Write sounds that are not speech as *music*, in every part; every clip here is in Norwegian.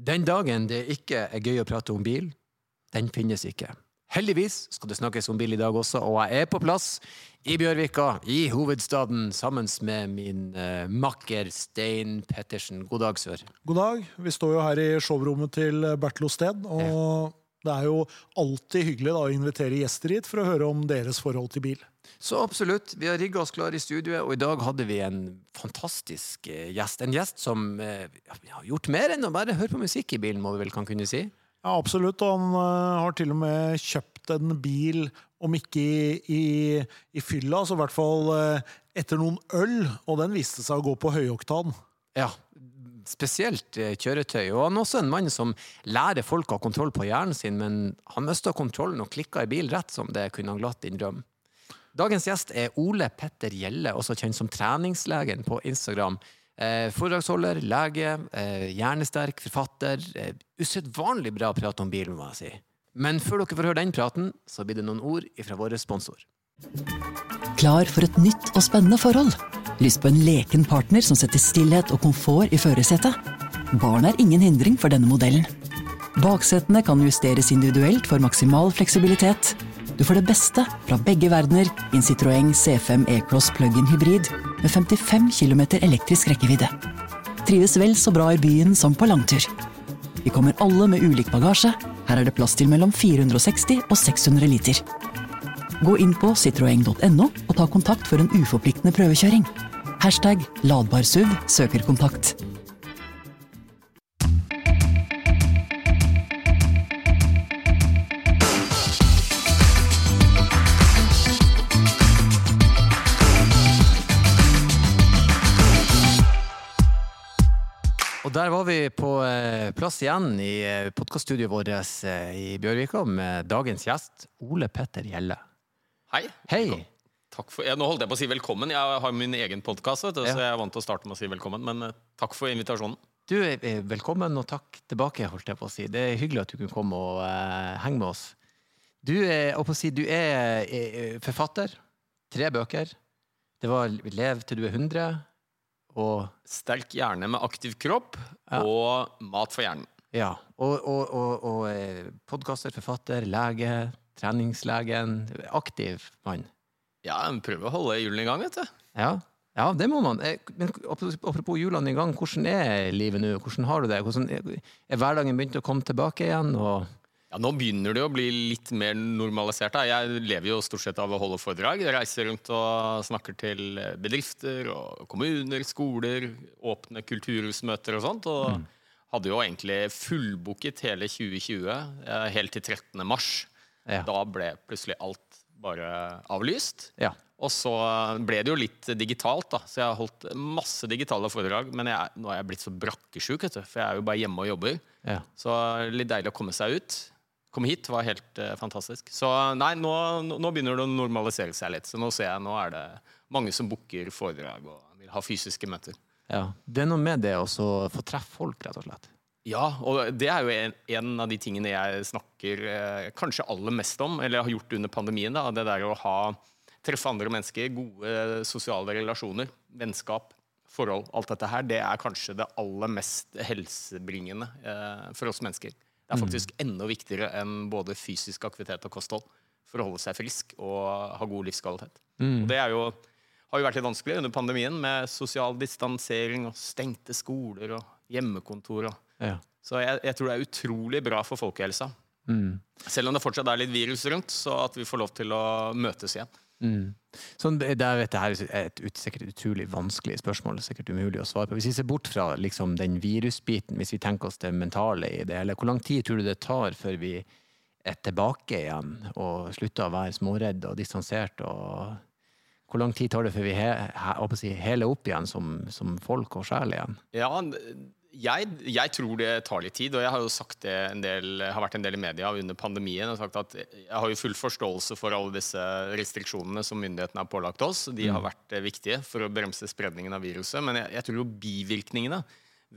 Den dagen det ikke er gøy å prate om bil, den finnes ikke. Heldigvis skal det snakkes om bil i dag også, og jeg er på plass i Bjørvika, i hovedstaden, sammen med min uh, makker Stein Pettersen. God dag, sør. God dag. Vi står jo her i showrommet til Bertil Osten, og ja. det er jo alltid hyggelig da, å invitere gjester hit for å høre om deres forhold til bil. Så absolutt. Vi har rigga oss klar i studioet, og i dag hadde vi en fantastisk uh, gjest. En gjest som uh, har gjort mer enn å bare høre på musikk i bilen, må vi vel kan kunne si. Ja, absolutt. Og han uh, har til og med kjøpt en bil, om ikke i, i, i fylla, så i hvert fall etter noen øl, og den viste seg å gå på høyoktan. Ja, spesielt kjøretøy. Og han er også en mann som lærer folk å ha kontroll på hjernen sin, men han mista kontrollen og klikka i bil rett som det kunne han glatt innrømme. Dagens gjest er Ole Petter Gjelle, også kjent som Treningslegen på Instagram. Eh, foredragsholder, lege, eh, hjernesterk, forfatter. Eh, Usedvanlig bra prat om bilen, må jeg si. Men før dere får høre den praten, så blir det noen ord fra vår sponsor. Klar for et nytt og spennende forhold? Lyst på en leken partner som setter stillhet og komfort i førersetet? Barn er ingen hindring for denne modellen. Baksetene kan justeres individuelt for maksimal fleksibilitet. Du får det beste fra begge verdener i en Citroën C5 E-Cross plug-in hybrid med 55 km elektrisk rekkevidde. Trives vel så bra i byen som på langtur. Vi kommer alle med ulik bagasje. Her er det plass til mellom 460 og 600 liter. Gå inn på citroeng.no og ta kontakt for en uforpliktende prøvekjøring. Hashtag ladbarsuv søker kontakt. Var vi på eh, plass igjen i eh, podkaststudioet vårt eh, i Bjørvika med dagens gjest Ole Petter Gjelle. Hei. Hei. Takk for, ja, nå holdt jeg på å si velkommen. Jeg har min egen podkast, ja. så jeg er vant til å starte med å si velkommen. Men takk for invitasjonen. Du er velkommen, og takk tilbake, holdt jeg på å si. Det er hyggelig at du kunne komme og uh, henge med oss. Du er, si, du er, er forfatter. Tre bøker. Det var 'Lev til du er 100'. Og sterk hjerne med aktiv kropp ja. og mat for hjernen. Ja. Og, og, og, og eh, podkaster, forfatter, lege, treningslegen. Aktiv mann. Ja, prøver å holde hjulene i gang, vet du. Ja. ja, det må man. Eh, men apropos hjulene i gang, hvordan er livet nå? Hvordan har du det? Hvordan er hverdagen begynt å komme tilbake igjen? og ja, Nå begynner det å bli litt mer normalisert. Da. Jeg lever jo stort sett av å holde foredrag. Jeg reiser rundt og snakker til bedrifter og kommuner, skoler, åpne kulturhusmøter og sånt. Og mm. hadde jo egentlig fullbooket hele 2020 eh, helt til 13. mars. Ja. Da ble plutselig alt bare avlyst. Ja. Og så ble det jo litt digitalt, da. Så jeg har holdt masse digitale foredrag. Men jeg, nå er jeg blitt så brakkesjuk, for jeg er jo bare hjemme og jobber. Ja. Så litt deilig å komme seg ut kom hit, var helt uh, fantastisk. Så nei, nå, nå, begynner det å normalisere seg litt. Så nå ser jeg nå er det mange som booker foredrag og vil ha fysiske møter. Ja, Det er noe med det å få treffe folk, rett og slett. Ja, og det er jo en, en av de tingene jeg snakker eh, kanskje aller mest om, eller har gjort under pandemien. da, Det der å ha, treffe andre mennesker, gode sosiale relasjoner, vennskap, forhold. Alt dette her, det er kanskje det aller mest helsebringende eh, for oss mennesker. Det er mm. faktisk enda viktigere enn både fysisk aktivitet og kosthold for å holde seg frisk og ha god livskvalitet. Mm. Og det jo, har jo vært litt vanskelig under pandemien med sosial distansering og stengte skoler og hjemmekontor. Og. Ja. Så jeg, jeg, tror det er utrolig bra for folkehelsa. Mm. Selv om det fortsatt er litt virus rundt, så at vi får lov til å møtes igjen. Mm. Sånn, det, er et sikkert utrolig vanskelig spørsmål, sikkert umulig å svare på. Hvis vi ser bort fra liksom, den virusbiten, hvis vi tenker oss det mentale i det, eller hvor lang tid tror du det tar før vi er tilbake igjen og slutter å være småredde og distansert? og hvor lang tid tar det før vi he, he, si, heler opp igjen som, som folk og sjel igjen? Ja, jeg, jeg, tror det tar litt tid, og jeg har jo sagt det en del, har vært en del i media under pandemien. og sagt at Jeg har jo full forståelse for alle disse restriksjonene som myndighetene har pålagt oss. De har mm. vært eh, viktige for å bremse spredningen av viruset. Men jeg, jeg tror jo bivirkningene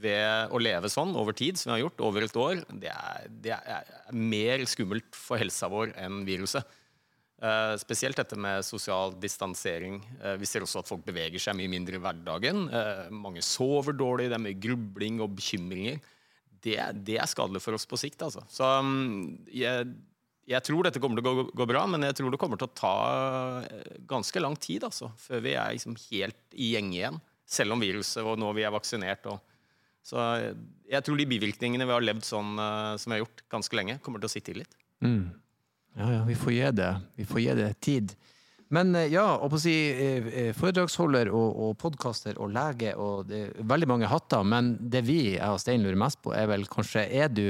ved å leve sånn over tid, som vi har gjort over et år, det er, det er mer skummelt for helsa vår enn viruset. Uh, spesielt dette med sosial distansering. Uh, vi ser også at folk beveger seg mye mindre i hverdagen. Uh, mange sover dårlig, det er mye grubling og bekymringer. det, det er skadelig for oss på sikt, altså. Så um, jeg, jeg tror dette kommer til å gå, gå bra, men jeg tror det kommer til å ta eh, ganske lang tid altså, før vi er liksom helt i gjenge igjen. Selv om viruset og nå vi er vaksinert. Og, så jeg tror de bivirkningene vi har levd sånn eh, som vi har gjort ganske lenge, kommer til å sitte i litt. Mm. Ja, ja, vi får gi det. Vi får gi det tid. Men eh, ja, å si, eh, eh, foredragsholder og, og podkaster og lege og det veldig mange hatter. Men det vi, jeg og Stein, lurer mest på, er vel kanskje Er du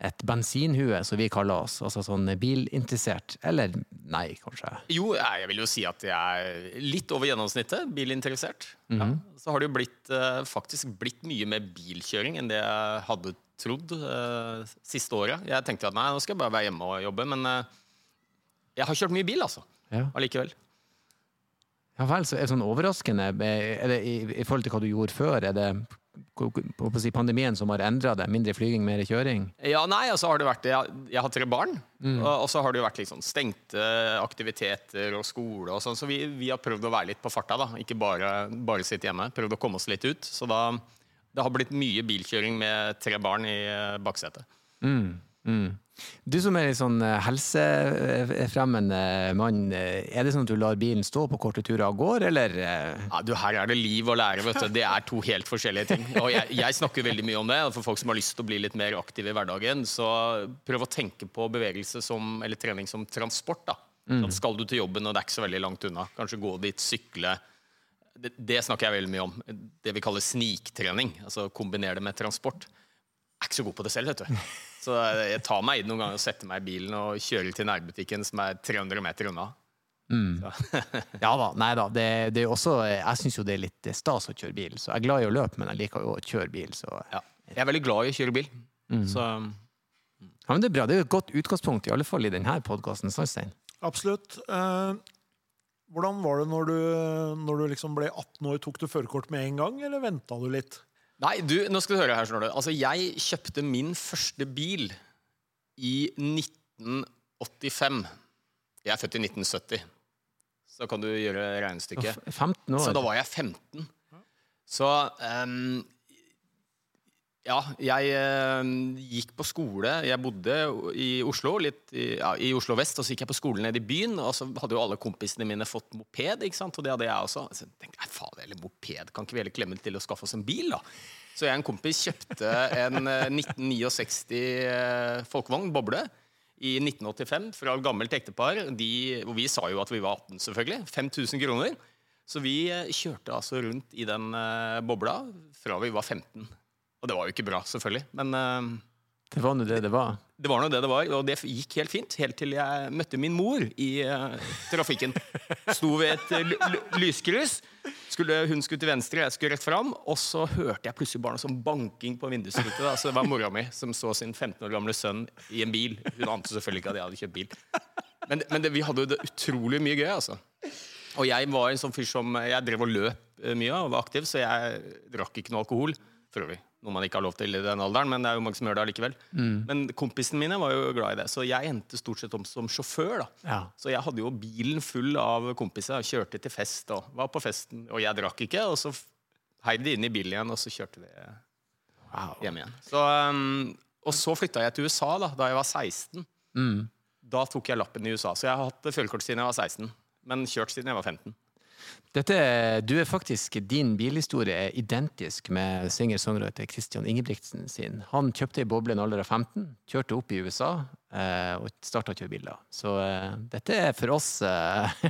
et bensinhue, som vi kaller oss? Altså sånn bilinteressert? Eller nei, kanskje? Jo, jeg vil jo si at jeg er litt over gjennomsnittet bilinteressert. Mm -hmm. ja. Så har det jo blitt, faktisk blitt mye mer bilkjøring enn det jeg hadde trodd uh, siste året. Jeg tenkte at nei, nå skal jeg bare være hjemme og jobbe, men uh, jeg har kjørt mye bil, altså ja. allikevel. Ja vel, så er det sånn overraskende er det i, i, forhold til hva du gjorde før? Er det si, pandemien som har endra det? Mindre flyging, mer kjøring? Ja, nei, altså har det vært Jeg, jeg har tre barn. Mm. Og, og, så har det jo vært liksom stengte aktiviteter og skole og sånn, så vi, vi, har prøvd å være litt på farta, da. Ikke bare, bare sitte hjemme. Prøvd å komme oss litt ut. Så da det har blitt mye bilkjøring med tre barn i eh, baksetet. Mm. Mm. Du som er en sånn eh, helsefremmende mann, eh, er det sånn at du lar bilen stå på korte turer og går, eller? Eh? Ja, du, her er det liv og lære, vet du. Det er to helt forskjellige ting. Og jeg, jeg, snakker veldig mye om det. For folk som har lyst til å bli litt mer aktive i hverdagen, så prøv å tenke på bevegelse som, eller trening som transport. da. Mm. Skal du til jobben, og det er ikke så veldig langt unna, kanskje gå dit, sykle. Det, det snakker jeg veldig mye om. Det vi kaller sniktrening. altså Kombinere det med transport. Jeg er ikke så god på det selv, vet du. Så jeg tar meg i det noen ganger og setter meg i bilen og kjører til nærbutikken som er 300 meter unna. Mm. *laughs* ja da. Nei da. Det, det er også, jeg syns jo det er litt stas å kjøre bil. Så jeg er glad i å løpe, men jeg liker jo å kjøre bil. Så. Ja. Jeg er veldig glad i å kjøre bil. Mm. Så ja, men Det er bra. Det er jo et godt utgangspunkt, i alle fall i denne podkasten. Absolutt. Eh, hvordan var det når du, når du liksom ble 18 år? Tok du førerkort med en gang, eller venta du litt? Nei, du, nå skal du høre her. Skjønner du. Altså, jeg kjøpte min første bil i 1985. Jeg er født i 1970. Så kan du gjøre regnestykket. 15 år. Så da var jeg 15. Så um, ja, jeg eh, gikk på skole. Jeg bodde i Oslo litt i, ja, i, Oslo vest, og så gikk jeg på skolen nede i byen. Og så hadde jo alle kompisene mine fått moped, ikke sant? og det hadde jeg også. Så jeg tenkte jeg, faen, eller moped, kan ikke vi heller klemme til å skaffe oss en bil, da? Så jeg og en kompis kjøpte en 1969 eh, eh, folkevogn, boble, i 1985 fra et gammelt ektepar. De, og vi sa jo at vi var 18, selvfølgelig. 5000 kroner. Så vi eh, kjørte altså rundt i den bobla fra vi var 15. Og det var jo ikke bra, selvfølgelig, men uh, Det var nå det det var? Det var nå det det var, og det gikk helt fint. Helt til jeg møtte min mor i uh, trafikken. Sto ved et lyskryss. Skulle, hun skulle til venstre, jeg skulle rett fram. Og så hørte jeg plutselig bare noe sånn banking på vindusruta. Så det var mora mi som så sin 15 år gamle sønn i en bil. Hun ante selvfølgelig ikke at jeg hadde kjøpt bil. Men, men det, vi hadde jo det utrolig mye gøy, altså. Og jeg var en sånn fyr som Jeg drev og løp eh, mye og var aktiv, så jeg drakk ikke noe alkohol. For øvrig. Noe man ikke har lov til i den alderen, men det er jo mange som gjør det allikevel. Mm. Men kompisene mine var jo glad i det, så jeg endte stort sett om som sjåfør. da. Ja. Så jeg hadde jo bilen full av kompiser, kjørte til fest og var på festen. Og jeg drakk ikke, og så heiv de inn i bilen igjen, og så kjørte vi wow. hjem igjen. Så, um, og så flytta jeg til USA da, da jeg var 16. Mm. Da tok jeg lappen i USA. Så jeg har hatt førerkort siden jeg var 16, men kjørt siden jeg var 15. Dette, du er faktisk, Din bilhistorie er identisk med singer-songwriter Christian Ingebrigtsen sin. Han kjøpte ei boble i en alder av 15, kjørte opp i USA eh, og starta å kjøre biler. Så eh, dette er for oss eh... *laughs*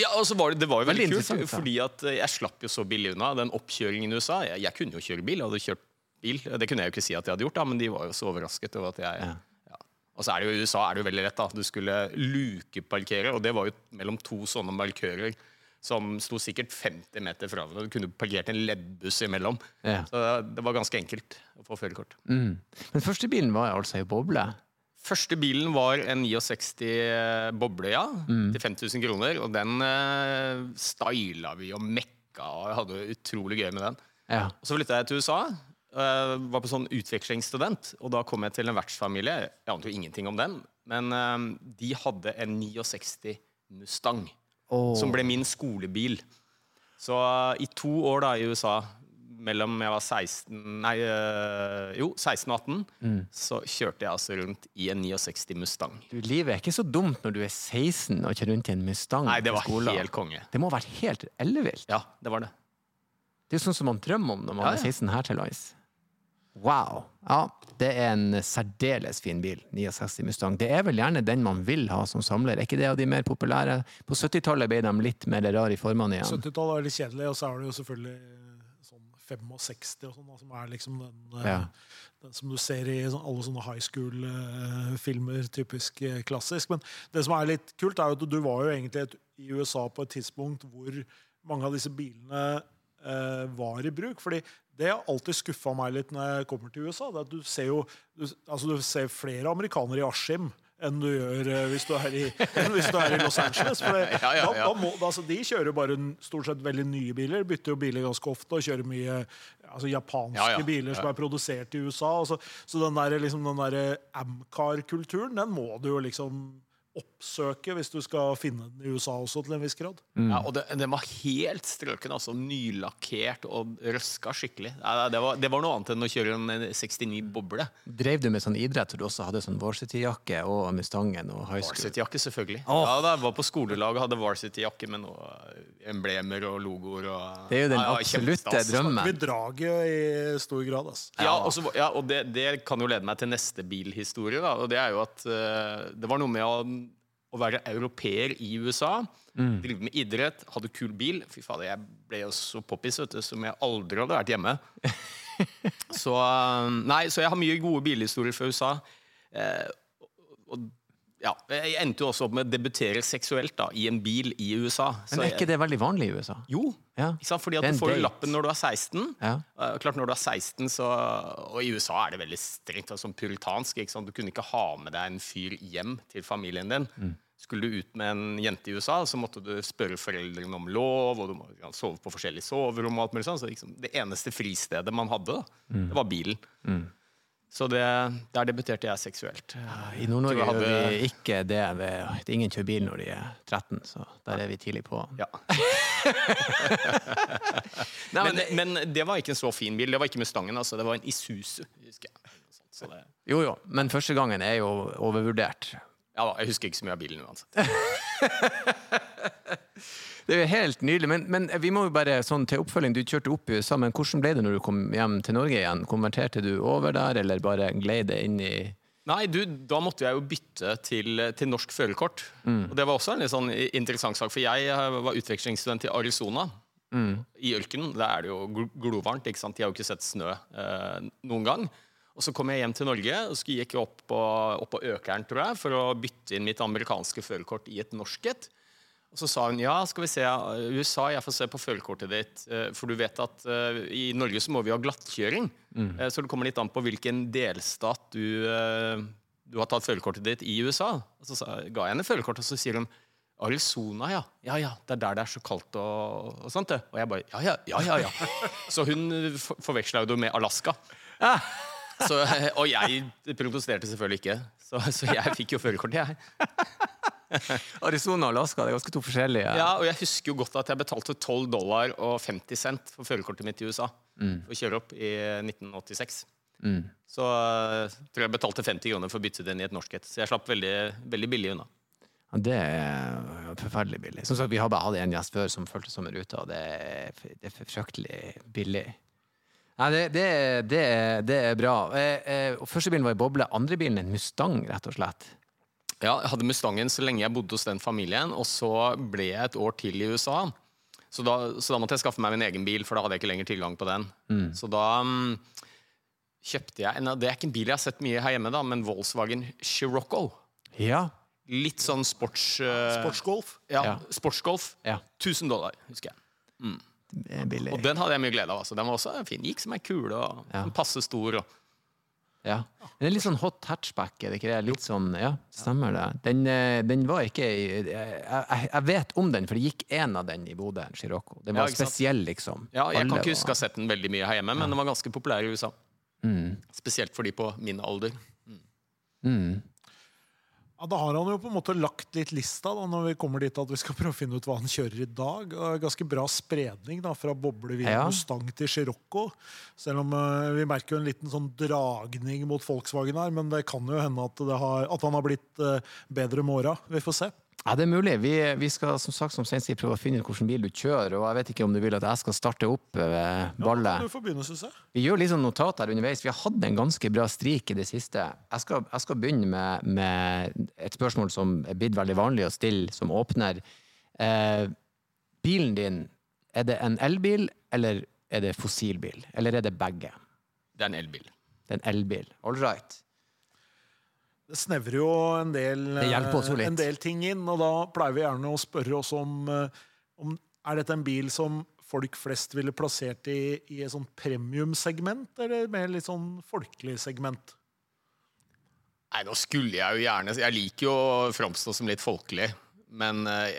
Ja, altså var det, det, var jo veldig, veldig kult, fordi at eh, jeg slapp jo så billig unna den oppkjøringen i USA. Jeg, jeg kunne jo kjøre bil, jeg hadde kjørt bil. Det kunne jeg jo ikke si at jeg hadde gjort, da, men de var jo så overrasket over at jeg ja. Og så er det jo I USA er det jo veldig lett. da. Du skulle lukeparkere, og det var jo mellom to sånne markører som sto sikkert 50 meter fra hverandre. Du kunne parkert en leddbuss imellom. Ja. Så det var ganske enkelt å få førerkort. Mm. Men første bilen var altså ei boble? Første bilen var en 69 boble, ja. Mm. Til 5000 kroner. Og den uh, styla vi og mekka og hadde utrolig gøy med den. Ja. Så flytta jeg til USA. Uh, var på sånn utvekslingsstudent, og da kom jeg til en vertsfamilie. Jeg ante jo ingenting om dem, men uh, de hadde en 69 Mustang, oh. som ble min skolebil. Så uh, i to år da i USA mellom jeg var 16 Nei, jo, 16 og 18, Mm. så kjørte jeg altså rundt i en 69 Mustang. Du, livet er ikke så dumt når du er 16 og kjører rundt i en Mustang Nei, det var helt konge. Det må ha vært helt ellevilt. Ja, det var det. Det er jo sånn som man drømmer om når man Ja, er 16 her til lands. Wow. Ja, det er en særdeles fin bil. 69 Mustang. Det er vel gjerne den man vil ha som samler. Er ikke det av de mer populære? På 70-tallet ble de litt mer rar i formene igjen. 70-tallet er litt kjedelig, og så er det jo selvfølgelig eh, sånn 65 og sånn, som er liksom den, eh, Ja. den som du ser i sånn, alle sånne high school-filmer, typisk eh, klassisk. Men det som er litt kult, er jo at du var jo egentlig et, i USA på et tidspunkt hvor mange av disse bilene var i bruk. fordi det har alltid skuffa meg litt når jeg kommer til USA. Det at du ser jo du, altså du ser flere amerikanere i Askim enn du gjør eh, hvis, du er i, *laughs* hvis du er i Los Angeles. For det, Ja, *laughs* ja, ja. da må, altså, de kjører bare stort sett veldig nye biler. Bytter jo biler ganske ofte og kjører mye altså, japanske Ja, ja, biler som er produsert i USA. Altså, så den der, liksom, den der Amcar-kulturen, den må du jo liksom oppsøke hvis du skal finne den i USA også, til en viss grad. Ja, og det, den var helt strøken, altså. Nylakkert og røska skikkelig. Ja, det, var, det var noe annet enn å kjøre en 69 boble. Drev du med sånn idrett hvor du også hadde sånn varsity-jakke og Mustangen og high school? Varsity-jakke, selvfølgelig. Oh. Ja, da jeg var på skolelag og hadde varsity-jakke med noe emblemer og logoer. Og, Det er jo den Ja, absolutte kjempestas. drømmen. Vi draget i stor grad. Altså. Ja, også, ja, og det, det kan jo lede meg til neste bilhistorie. Da, og det er jo at uh, det var noe med å, å være europeer i USA. Drive med idrett, hadde kul bil. Fy fader, jeg ble jo så poppis vet du, som jeg aldri hadde vært hjemme. *laughs* så, eh, nei, så jeg har mye gode bilhistorier fra USA. Eh, og, ja, jeg endte jo også opp med å debutere seksuelt da, i en bil i USA. Men er ikke det veldig vanlig i USA? Jo, Ja. fordi at du får date. lappen når du er 16. Ja. Uh, klart Når du er 16, så, og i USA er det veldig strengt altså, puritansk. Du kunne ikke ha med deg en fyr hjem til familien din. Mm. Skulle du ut med en jente i USA, så måtte du spørre foreldrene om lov, og du må ja, sove på forskjellige soverom. og alt mulig sånn. Så liksom, det eneste fristedet man hadde, da, Mm. det var bilen. Så det, der debuterte jeg seksuelt. I Nord-Norge hadde... gjør vi ikke det. Ved, ingen kjører bil når de er 13, så der er vi tidlig på. Ja. *laughs* Nei, Men, men det var ikke en så fin bil. Det var ikke Mustangen, altså. Det var en Isuzu. husker jeg. Så det, Jo, jo, men første gangen er jo overvurdert. Ja, da, jeg husker ikke så mye av bilen uansett. *laughs* Det er jo helt nydelig. Men, men vi må jo bare sånn til oppfølging. Du kjørte opp i USA, men hvordan ble det når du kom hjem til Norge igjen? Konverterte du over der, eller bare glei det inn i Nei, du, da måtte jeg jo bytte til, til norsk førerkort. Og det var også en litt sånn interessant sak, for jeg eh, var utvekslingsstudent i Arizona. I ørkenen. Der er det jo glovarmt. ikke sant? De har jo ikke sett snø eh, noen gang. Og så kom jeg hjem til Norge og så gikk jeg opp på, opp på Økeren tror jeg, for å bytte inn mitt amerikanske førerkort i et norsk et. Og så sa hun ja, skal vi se, USA, jeg får se på førerkortet ditt. eh, For du vet at eh, i Norge så må vi ha glattkjøring. Mm. Så det kommer litt an på hvilken delstat du, eh, du har tatt førerkortet ditt i USA. Og så sa, ga jeg henne førerkortet, og så sier hun Arizona, ja. Ja ja, det er der det er så kaldt og, og sånt. Og jeg bare ja ja, ja ja. ja. *laughs* Så hun eh, forveksla jo det med Alaska. Så, eh, og jeg protesterte selvfølgelig ikke, så, så jeg fikk jo førerkortet, jeg. Arizona *laughs* og Alaska, det er ganske to forskjellige Ja, og jeg husker jo godt at jeg betalte 12 dollar og 50 cent for førerkortet mitt i USA. For å kjøre opp i 1986. Så jeg tror jeg betalte 50 kroner for å bytte den i et norsk et. Så jeg slapp veldig, veldig billig unna. Ja, det er forferdelig billig. Som sagt, Vi har bare hatt en gjest før som følte som en rute, og det er, det er fryktelig billig. Nei, det, det, er- det, er- det er bra. Eh, eh, første bilen var i boble. Andre bilen en Mustang, rett og slett. Ja, jeg hadde Mustangen så lenge jeg bodde hos den familien, og så ble jeg et år til i USA. Så da, så da måtte jeg skaffe meg min egen bil, for da hadde jeg ikke lenger tilgang på den. Så da um, kjøpte jeg en, Det er ikke en bil jeg har sett mye her hjemme, da, men Volkswagen Scirocco. Ja. Litt sånn sports... Uh, Sportsgolf. Ja, Ja. sportsgolf. ja. 1000 dollar, husker jeg. Er billig. Og den hadde jeg mye glede av. Altså. Den var også fin. Gikk som ei kule og Ja. passe stor. Og. Ja. Den er litt sånn hot hatchback, er det ikke det? Litt sånn, ja, stemmer det. Den, eh, den var ikke jeg, jeg, vet om den, for det gikk en av den i Bodø, en Scirocco. Den var ja, spesiell, liksom. Ja, jeg Alle kan ikke huske å ha sett den veldig mye her hjemme, men den var ganske populær i USA. Mm. Spesielt for de på min alder. Ja, Da har han jo på en måte lagt litt lista da, når vi kommer dit at vi skal prøve å finne ut hva han kjører i dag. Ganske bra spredning da, fra boblevin Ja. Mustang til Scirocco. Selv om uh, vi merker jo en liten sånn dragning mot Volkswagen her. Men det kan jo hende at, det har, at han har blitt uh, bedre med åra. Vi får se. Ja, det er mulig. Vi, vi skal som sagt som Stein sier, prøve å finne ut hvilken bil du kjører. Og jeg vet ikke om du vil at jeg skal starte opp eh, ballet. Du får begynne, synes jeg. Vi gjør litt sånn notater underveis. Vi har hatt en ganske bra strik i det siste. Jeg skal, jeg skal begynne med, med et spørsmål som er blitt veldig vanlig å stille som åpner. Eh, bilen din, er det en elbil, eller er det fossilbil? Eller er det begge? Det er en elbil. Det er en elbil. All right. Det snevrer jo en del, eh, litt. en del ting inn, og da pleier vi gjerne å spørre oss om, eh, om er dette en bil som folk flest ville plassert i, i et sånt premiumsegment, eller mer litt sånn folkelig segment? Nei, nå skulle jeg jo gjerne Jeg liker jo å framstå som litt folkelig, men *laughs* uh,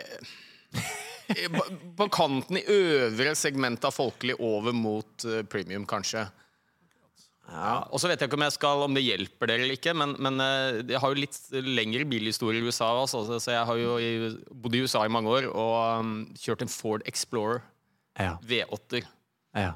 på, på kanten i øvre segment av folkelig over mot uh, premium, kanskje. Ja, og så vet jeg ikke om skal Om det hjelper dere eller ikke, men, men eh, jeg har jo litt lengre bilhistorie i USA. Altså, så- jeg har jo bodd i USA i mange år og um, kjørt en Ford Explorer Ja. V8-er. Ja.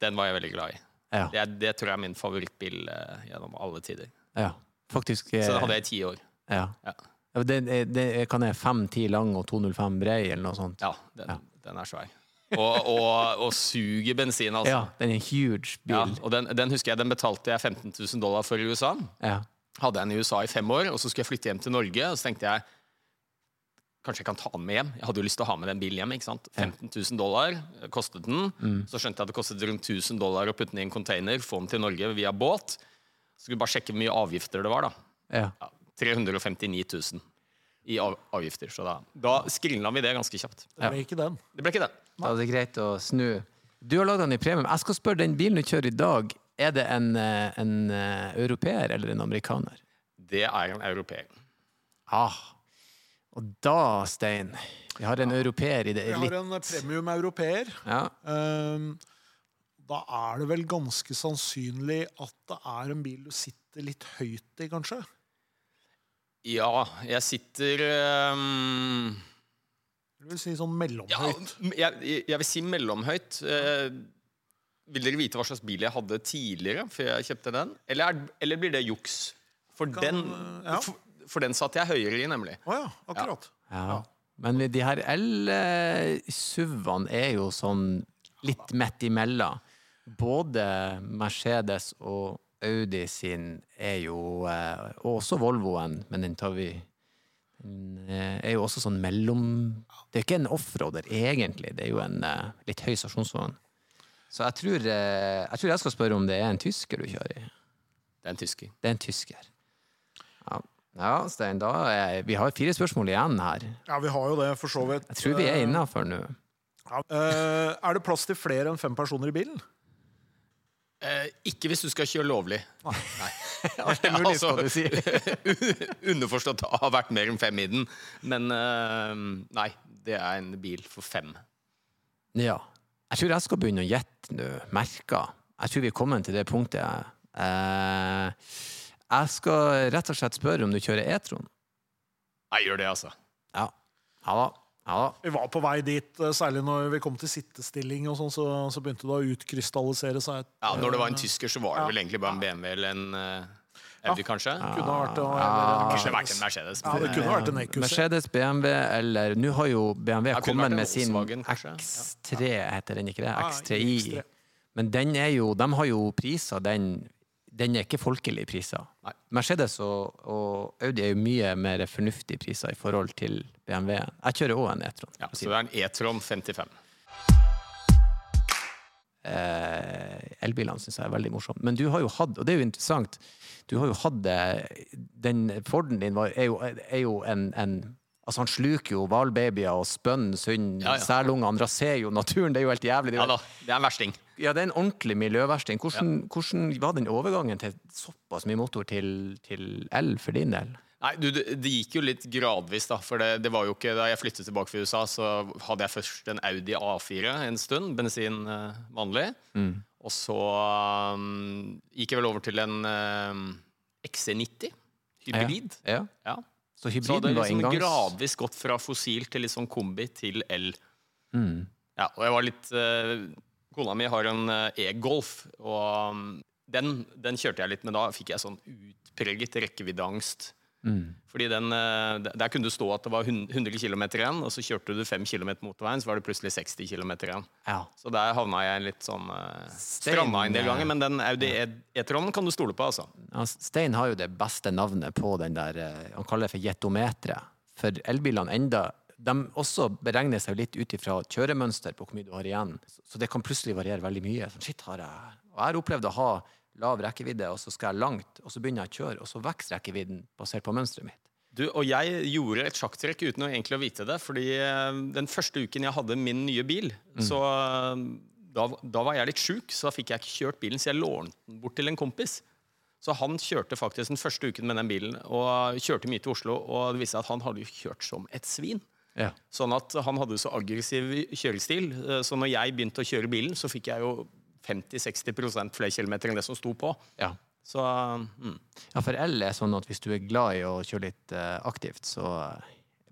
Den var jeg veldig glad i. Ja. Det, det tror jeg er min favorittbil eh, gjennom alle tider. ja. Faktisk eh, Så den hadde jeg i ti år. ja. Ja, Ja, Det, det kan være 5-10 lang og 205 brei, eller noe sånt. ja den, den er svær. Og, og, og suger bensin, altså. Ja, den er en huge bil. Ja, og den, den husker jeg, den betalte jeg 15 000 dollar for i USA. Ja. Hadde den i USA i fem år, og så skulle jeg flytte hjem til Norge. Og så tenkte jeg kanskje jeg kan ta den med hjem. Jeg hadde jo lyst til å ha med den bilen hjem. ikke sant? 15 000 dollar kostet den. Så skjønte jeg at det kostet rundt 1000 dollar å putte den i en container, få den til Norge via båt. Så skulle jeg bare sjekke hvor mye avgifter det var. da. Ja. Ja, 359 000 i avgifter. Så da, da skrinla vi det ganske kjapt. Det ble ikke den. Det ble ikke det. Da er det greit å snu. Du har lagd den i premium. Jeg skal spørre, den bilen du kjører i dag, er det en, en, en eh, europeer eller en amerikaner? Det er en europeer. Ah. Og da, Stein Vi har en europeer i det Vi har en premium europeer. ja. Um, da er det vel ganske sannsynlig at det er en bil du sitter litt høyt i, kanskje? Ja, jeg sitter ehm, Jeg vil si sånn ja, mellomhøyt. jeg, jeg vil si mellomhøyt. Eh, vil dere vite hva slags bil jeg hadde tidligere, før jeg kjøpte den? Eller, er, eller blir det juks? For, Kan, den, eh, ja. for, for den satt jeg høyere i, nemlig. Å ja, akkurat. ja. Men de her L-SUV-ene er jo sånn litt midt imellom. Både Mercedes og Audi sin er jo eh, Og også Volvoen, men den tar vi eh, er jo også sånn mellom Det er ikke en offroader, egentlig. Det er jo en eh, litt høy stasjonsvogn. Så jeg tror, eh, jeg tror jeg skal spørre om det er en tysker du kjører i. Det er en tysker. Det er en tysker. Ja, ja Stein, da er, vi har fire spørsmål igjen her. Ja, vi har jo det, for så vidt. Jeg tror vi er innafor nå. Ja. Eh, er det plass til flere enn fem personer i bilen? Eh, ikke hvis du skal kjøre lovlig. Nei. Alt *laughs* er mulig, skal du si. *laughs* Underforstått det har vært mer enn fem i den. Men eh, nei, det er en bil for fem. Ja. Jeg tror jeg skal begynne å gjette nå. Merker. Jeg tror vi er kommet til det punktet. Eh, jeg skal rett og slett spørre om du kjører E-tron. Jeg gjør det, altså. Ja. Ja da. Ja. Vi var på vei dit, eh, særlig når vi kom til sittestilling, og sånn, så, så begynte det å utkrystallisere seg. et- Ja, Når det var en tysker, så var det vel egentlig bare en BMW eller en eh, Audi, kanskje? Kunne vært, det, Kanskje vært en Mercedes. Ja, det kunne vært en EQC. Mercedes, BMW eller Nå har jo BMW Ja, kommet med sin X3, heter den ikke det? Ja, X3i. Men den er jo, de har jo priser, den Den er ikke folkelig priser. Nei. Mercedes og, og Audi er jo mye mer fornuftige priser i forhold til BMW. Jeg kjører òg en E-tron. Ja, så det er en E-tron 55. eh, elbilene syns jeg er veldig morsomt. Men du har jo hatt, og det er jo interessant, du har jo hatt eh, Den Forden din var, er jo, er jo en, en Altså Han sluker jo hvalbabyer og spønn, sund, Ja, ja. selunger. Han raserer jo naturen. Det er jo helt jævlig. Det er Ja da, det er en versting. Ja, det er en ordentlig miljøversting. Hvordan, hvordan var den overgangen til såpass mye motor til, til el for din del? Nei, du, det, gikk jo litt gradvis, da. For det, det var jo ikke Da jeg flyttet tilbake fra USA, så hadde jeg først en Audi A4 en stund. Bensin eh, vanlig. Og så um, gikk jeg vel over til en um, XC90. hybrid. Ja. Ja. ja. Så hybriden det var liksom inngangs... gradvis gått fra fossil til litt sånn kombi til el. Mm. Ja, og jeg var litt uh, Kona mi har en uh, e-Golf, og um, den, den kjørte jeg litt, med da fikk jeg sånn utpreget rekkeviddeangst. Mm. Fordi den, eh, der- kunne det stå at det var 100 km igjen, og så kjørte du 5 km motorveien, så var det plutselig 60 km igjen. Ja. Så der havna jeg litt sånn uh, Stranda en del eh, ganger, men den Audi E- E-tronen kan du stole på, altså. Ja, Stein har jo det beste navnet på den der eh, Han kaller det for jetometeret. For elbilene enda de også beregner seg litt ut ifra kjøremønster på hvor mye du har igjen. Så- Så det kan plutselig variere veldig mye. Sånn, shit, har jeg Og jeg har opplevd å ha lav rekkevidde, og så skal jeg langt, og så begynner jeg å kjøre, og så vokser rekkevidden basert på mønsteret mitt. Du, og jeg gjorde et sjakktrekk uten å egentlig å vite det. fordi eh, den første uken jeg hadde min nye bil, så eh, da, da var jeg litt sjuk, så da fikk jeg ikke kjørt bilen, så jeg lånte den bort til en kompis. Så han kjørte faktisk den første uken med den bilen, og kjørte mye til Oslo. Og det viste seg at han hadde jo kjørt som et svin. Ja. Sånn at han hadde så aggressiv kjørestil. eh, Så når jeg begynte å kjøre bilen, så fikk jeg jo 50-60 flere kilometer enn det som sto på. Ja. Så mm. ja, for el er sånn at hvis du er glad i å kjøre litt eh, aktivt, så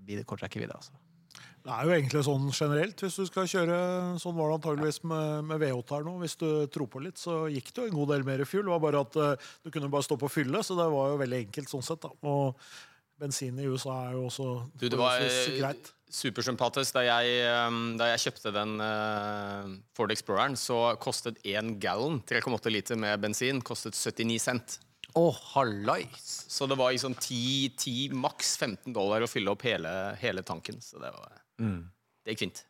blir det kort rekkevidde, altså. Det er jo egentlig sånn generelt. Hvis du skal kjøre Sånn var det antageligvis med, med V8 her nå. Hvis du tror på litt, så gikk det jo en god del mer fuel. Det var bare at uh, du kunne bare stå på fylle, så det var jo veldig enkelt sånn sett. da. Og bensin i USA er jo også Du, det var greit. Supersympatisk. Da jeg, eh, da jeg kjøpte den eh, Ford Exploreren, så kostet én gallon, 3,8 liter med bensin, kostet 79 cent. Oh, hallais! Så det var liksom 10, 10 maks 15 dollar å fylle opp hele, hele tanken. Så det, var, det gikk fint.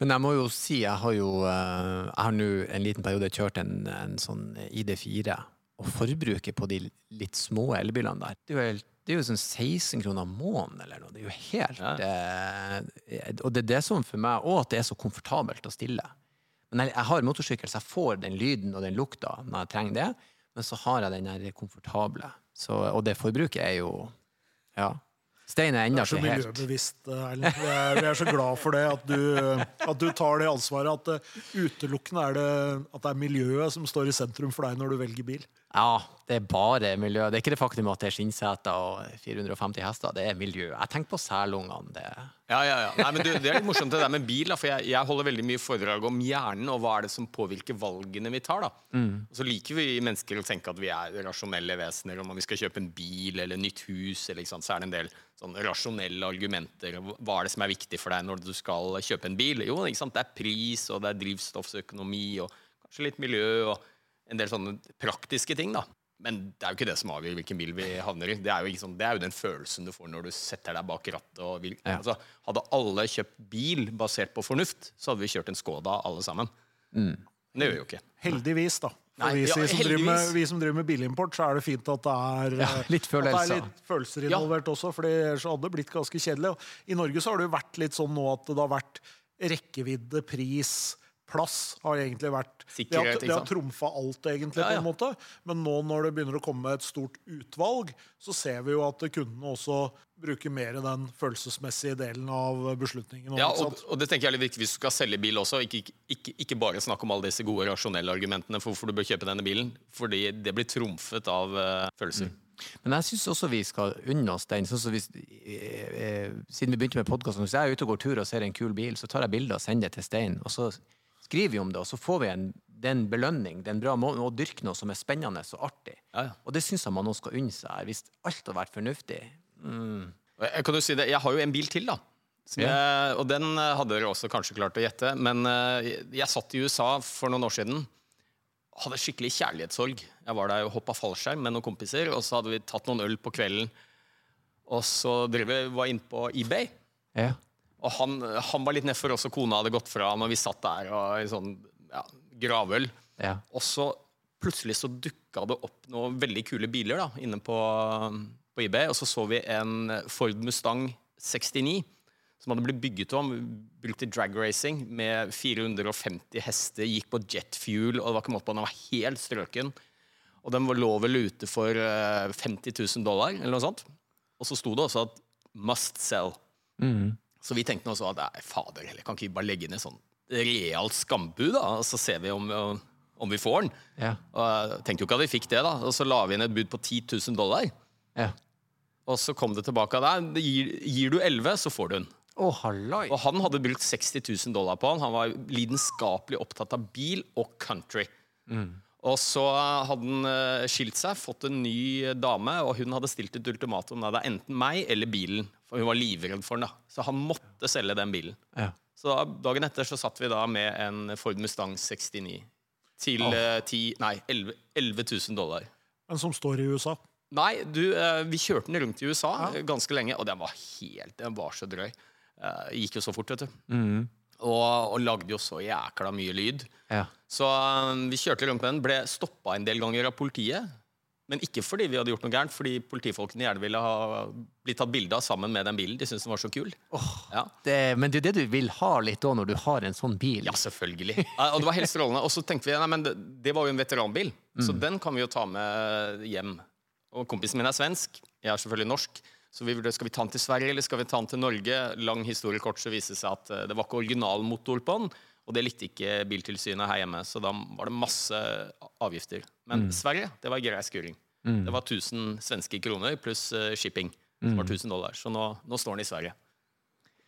Men jeg må jo si, jeg har jo eh, Jeg har nå en liten periode kjørt en, en sånn ID4, og forbruket på de litt små elbilene der Det er jo, helt- det er jo sånn 16 kroner måneden eller noe. Det er jo helt eh, Og det er det som for meg òg, at det er så komfortabelt å stille. Men jeg, jeg har motorsykkel, så jeg får den lyden og den lukta når jeg trenger det. Men så har jeg den der komfortable. Så, og det forbruket er jo Ja. Stein er ennå ikke helt Det er så miljøbevisst, Erlend. vi er så glad for det, at du, at du tar det ansvaret. At eh, utelukkende er det, at det er miljøet som står i sentrum for deg når du velger bil. Ja, det er bare miljø. Det er ikke det faktum at det er skinnseter og 450 hester. Det er miljø. Jeg tenker på selungene. Det Ja, ja, ja. Nei, men du, det er litt morsomt det der med bil, da, for jeg, jeg holder veldig mye foredrag om hjernen og hva er det som påvirker valgene vi tar. da. Og så liker vi mennesker å tenke at vi er rasjonelle vesener. Når vi skal kjøpe en bil eller nytt hus, eller, sant, så er det en del sånn rasjonelle argumenter. Hva er det som er viktig for deg når du skal kjøpe en bil? Jo, det er pris, og det er drivstoffsøkonomi, og kanskje litt miljø, og en del sånne praktiske ting. da. Men det er jo ikke det som avgjør hvilken bil vi havner i. Det er jo, ikke sånn, det er jo den følelsen du får når du setter deg bak rattet. Og vil, Ja. altså, hadde alle kjøpt bil basert på fornuft, så hadde vi kjørt en Skoda alle sammen. Mm. det gjør vi jo ikke. Heldigvis, da. For Nei, vi, ja, som med, vi som driver med bilimport, så er det fint at det er, Ja, eh, litt at det er litt følelser involvert også, for ellers hadde det blitt ganske kjedelig. I Norge så har det jo vært litt sånn nå at det har vært rekkevidde, pris, plass har egentlig vært Det Sikkerhet, det har har trumfa alt, egentlig, Ja, på en måte. Men nå når det begynner å komme et stort utvalg, så ser vi jo at kundene også bruker mer den følelsesmessige delen av beslutningen. Ja, og, og det tenker jeg er litt viktig hvis du skal selge bil også. Ikke, ikke, ikke bare snakke om alle disse gode rasjonelle argumentene for hvorfor du bør kjøpe denne bilen. Fordi det blir trumfet av uh, følelser. Men jeg syns også vi skal unne oss den. Sånn som hvis, eh, eh, siden vi begynte med podkasten, hvis jeg er ute og går tur og ser en kul bil, så tar jeg bilde og sender det til Stein. Og så skriver vi om det, og så får vi en, det er en belønning. Det er en bra måte å dyrke noe som er spennende og artig. Ja, ja. Og det syns jeg man nå skal unne seg. Hvis alt har vært fornuftig Mm. Jeg kan du si det, jeg har jo en bil til, da. Jeg, og den eh, hadde dere også kanskje klart å gjette. Men eh, jeg, jeg satt i USA for noen år siden. Hadde skikkelig kjærlighetssorg. Jeg var der og hoppa fallskjerm med noen kompiser. Og så hadde vi tatt noen øl på kvelden. Og så drev vi, var inne på eBay. Ja. Og han, han var litt nedfor også. Kona hadde gått fra når vi satt der og i sånn ja, gravøl. Ja. Og så plutselig så dukka det opp noen veldig kule biler da, inne på, på eBay. Og så så vi en Ford Mustang 69 som hadde blitt bygget om, brukt i drag racing med 450 hester, gikk på jet fuel, og det var ikke måte på, den var helt strøken. Og den lå vel ute for eh, 50 000 dollar, eller noe sånt. Og så sto det også at 'must sell'. Så vi tenkte nå også at nei, fader heller, kan ikke vi bare legge inn et sånn realt skambud, da, og så ser vi om, om vi får den. Ja. Og jeg tenkte jo ikke at vi fikk det, da. Og så la vi inn et bud på 10 000 dollar. Ja. Og så kom det tilbake deg. Gir, gir du 11, så får du den. Halloi! Og han hadde brukt 60 000 dollar på han. Han var lidenskapelig opptatt av bil og country. Og så hadde han eh, skilt seg, fått en ny dame, og hun hadde stilt et ultimatum. Det er enten meg eller bilen. For hun var livredd for den. da. Så han måtte selge den bilen. Ja. Så da, dagen etter så satt vi da med en Ford Mustang 69 til oh. 10, nei, 11, 11 000 dollar. Men som står i USA. Nei, du, eh, vi kjørte den rundt i USA ja. ganske lenge, og den var helt Den var så drøy. Eh, gikk jo så fort, vet du. Og, og lagde jo så jækla mye lyd. Ja. Så um, vi kjørte rundt med den, ble stoppa en del ganger av politiet. Men ikke fordi vi hadde gjort noe gærent, fordi politifolkene gjerne ville ha blitt tatt bilde av sammen med den bilen. De syntes den var så kul. Ja. Det, men det er det du vil ha litt òg, når du har en sånn bil. Ja, selvfølgelig. Og det var helt strålende. Og så tenkte vi nei, men det, det var jo en veteranbil, så Mm. den kan vi jo ta med hjem. Og kompisen min er svensk, jeg er selvfølgelig norsk. Så vi vurderte skal vi ta den til Sverige eller skal vi ta den til Norge. Lang historie kort så viste det seg at eh, det var ikke originalmotor på den. Og det likte ikke Biltilsynet her hjemme, så da var det masse avgifter. Men Mm. Sverige, det var grei skuring. Det var 1000 svenske kroner pluss eh, shipping. Som Mm. var 1000 dollar. Så nå, nå står den i Sverige.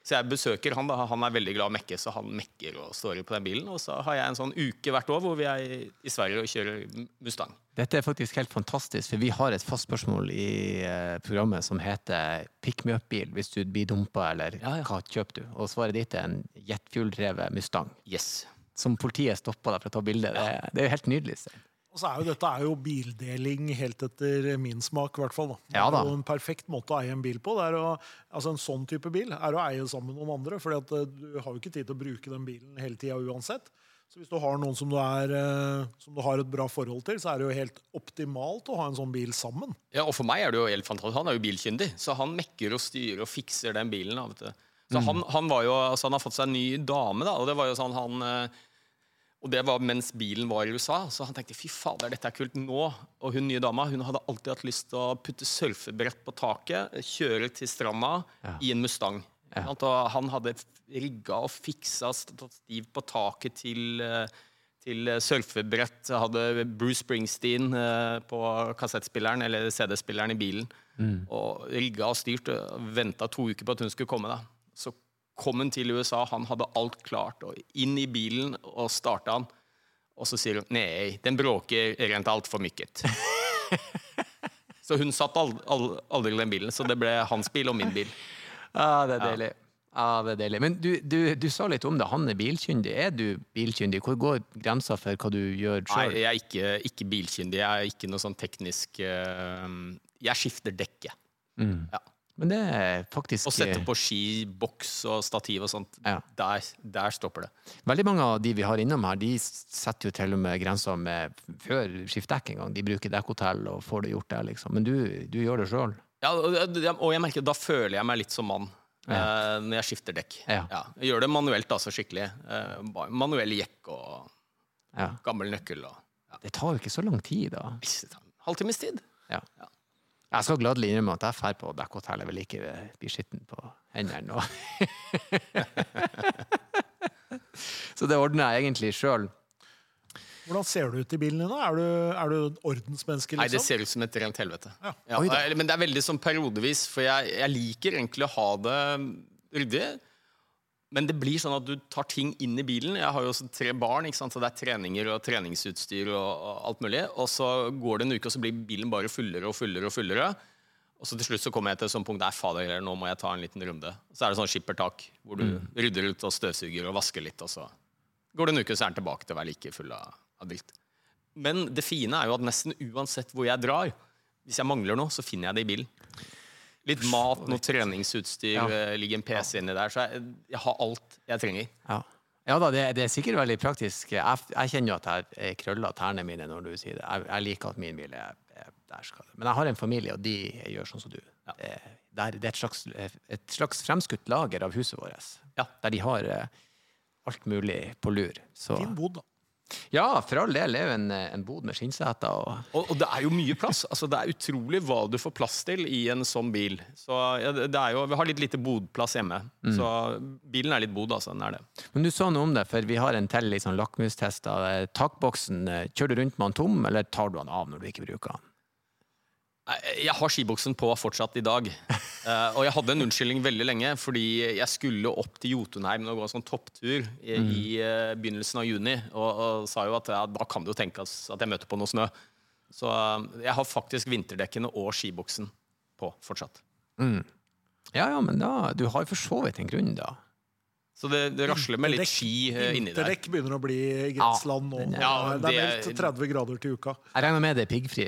Så jeg besøker han, da. Han er veldig glad i å mekke, så han mekker og står på den bilen. Og så har jeg en sånn uke hvert år hvor vi er i, Sverige og kjører Mustang. Dette er faktisk helt fantastisk, for vi har et fast spørsmål i eh, programmet som heter Pick me up-bil hvis du blir dumpa, eller Ja, ja. hva kjøper du? Og svaret ditt er en jetfueldrevet Mustang. Yes. Som politiet stoppa deg for å ta bilde. Det, det er jo helt nydelig. Stein. Og så er jo dette er jo bildeling helt etter min smak, i hvert fall. Da. Ja da. er jo en perfekt måte å eie en bil på. Det er å, altså En sånn type bil er å eie sammen med noen andre. For du har jo ikke tid til å bruke den bilen hele tida uansett. Så hvis du har noen som du, er, eh, som du har et bra forhold til, så er det jo helt optimalt å ha en sånn bil sammen. Ja, og for meg er det jo helt fantastisk. Han er jo bilkyndig, så han mekker og styrer og fikser den bilen. Da, vet du. Så han, han, var jo, altså han har fått seg en ny dame, da, og det var jo sånn han eh, Og det var mens bilen var i USA, så han tenkte fy fader, dette er kult nå. Og hun nye dama hun hadde alltid hatt lyst til å putte surfebrett på taket, kjøre til stranda i en Mustang. Ja. Og han hadde rigga og fiksa stativ på taket til eh, til surfebrett. Hadde Bruce Springsteen eh, på kassettspilleren eller CD-spilleren i bilen. Og rigga og styrt. Venta to uker på at hun skulle komme. da. Så kom han til USA, han hadde alt klart. og Inn i bilen og starta han. Og så sier hun nei, den bråker rent altfor mye. så hun satt al- al- aldri i den bilen, så det ble hans bil og min bil. Ja, det er deilig. Ja, det er deilig. Men du, du, du sa litt om det. Han er bilkyndig. Er du bilkyndig? Hvor går grensa for hva du gjør sjøl? jeg er ikke, ikke bilkyndig. Jeg er ikke noe sånn teknisk uh, Jeg skifter dekket. Ja. Men det er faktisk Å sette på ski, boks og stativ og sånt. Ja. Der, der stopper det. Veldig mange av de vi har innom her, de setter jo til og med grensa med før skiftdekk en gang. De bruker dekkhotell og får det gjort der, liksom. Men du, du gjør det sjøl. Ja, og jeg merker, da føler jeg meg litt som mann. eh, når jeg skifter dekk. Ja. jeg gjør det manuelt, altså skikkelig. Eh, manuell jekk og Ja. gammel nøkkel. Og, ja. Det tar jo ikke så lang tid, da. Halvtimes tid. Ja. Jeg skal gladelig innrømme at jeg drar på dekkhotell. Jeg vil ikke bli skitten på hendene. nå. *laughs* så det ordner jeg egentlig sjøl. Hvordan ser du ut i bilen din? da? Er du, er du ordensmenneske? Nei, det liksom? ser ut som et rent helvete. Ja. Ja, Oi eh, men det er veldig sånn periodevis, for jeg, jeg liker egentlig å ha det ryddig. Men det blir sånn at du tar ting inn i bilen. Jeg har jo også tre barn, så det er treninger og treningsutstyr og, alt mulig. Og så går det en uke, og så blir bilen bare fullere og fullere og fullere. Og så til slutt så kommer jeg til et sånt punkt der fader, nå må jeg ta en liten runde. Så er det sånn skippertak, hvor du rydder ut og støvsuger og vasker litt, og så går det en uke, så er den tilbake til å være like full av, av dritt. Men det fine er jo at nesten uansett hvor jeg drar, hvis jeg mangler noe, så finner jeg det i bilen. Litt mat, noe treningsutstyr, Ja. eh, ligger en PC inni der. Så jeg, jeg har alt jeg trenger. Ja. ja da, det, det er sikkert veldig praktisk. Jeg, jeg kjenner jo at jeg krøller tærne mine når du sier det. Jeg, jeg liker at min bil er, er der skal det. Men jeg har en familie, og de gjør sånn som du. Det, det, er, det er et slags, et slags fremskutt lager av huset vårt. Ja. Der de har eh, alt mulig på lur. Så, Fin bod, da. Ja, for all del. Det er jo en, en bod med skinnseter. Og, Og, og det er jo mye plass. Altså, det er utrolig hva du får plass til i en sånn bil. Så ja, det er jo, Vi har litt lite bodplass hjemme. Så bilen er litt bod, altså. Den er det. men du sa noe om det, for vi har en til liksom, sånn lakmustest. av, eh, Takboksen, eh, kjører du rundt med den tom, eller tar du den av når du ikke bruker den? Jeg har skibuksen på fortsatt i dag. Uh, *laughs* og jeg hadde en unnskyldning veldig lenge, fordi jeg skulle opp til Jotunheim og gå en sånn topptur i, i uh, begynnelsen av juni. Og, og sa jo at ja, da kan det jo tenkes at jeg møter på noe snø. Så uh, jeg har faktisk vinterdekkene og skibuksen på fortsatt. Ja, ja, men da Du har jo for så vidt en grunn, da. Så det, det rasler med litt ski eh, inni der. Vinterdekk begynner å bli grenseland nå. Ja, det er meldt 30 grader til uka. Jeg regner med det er piggfri.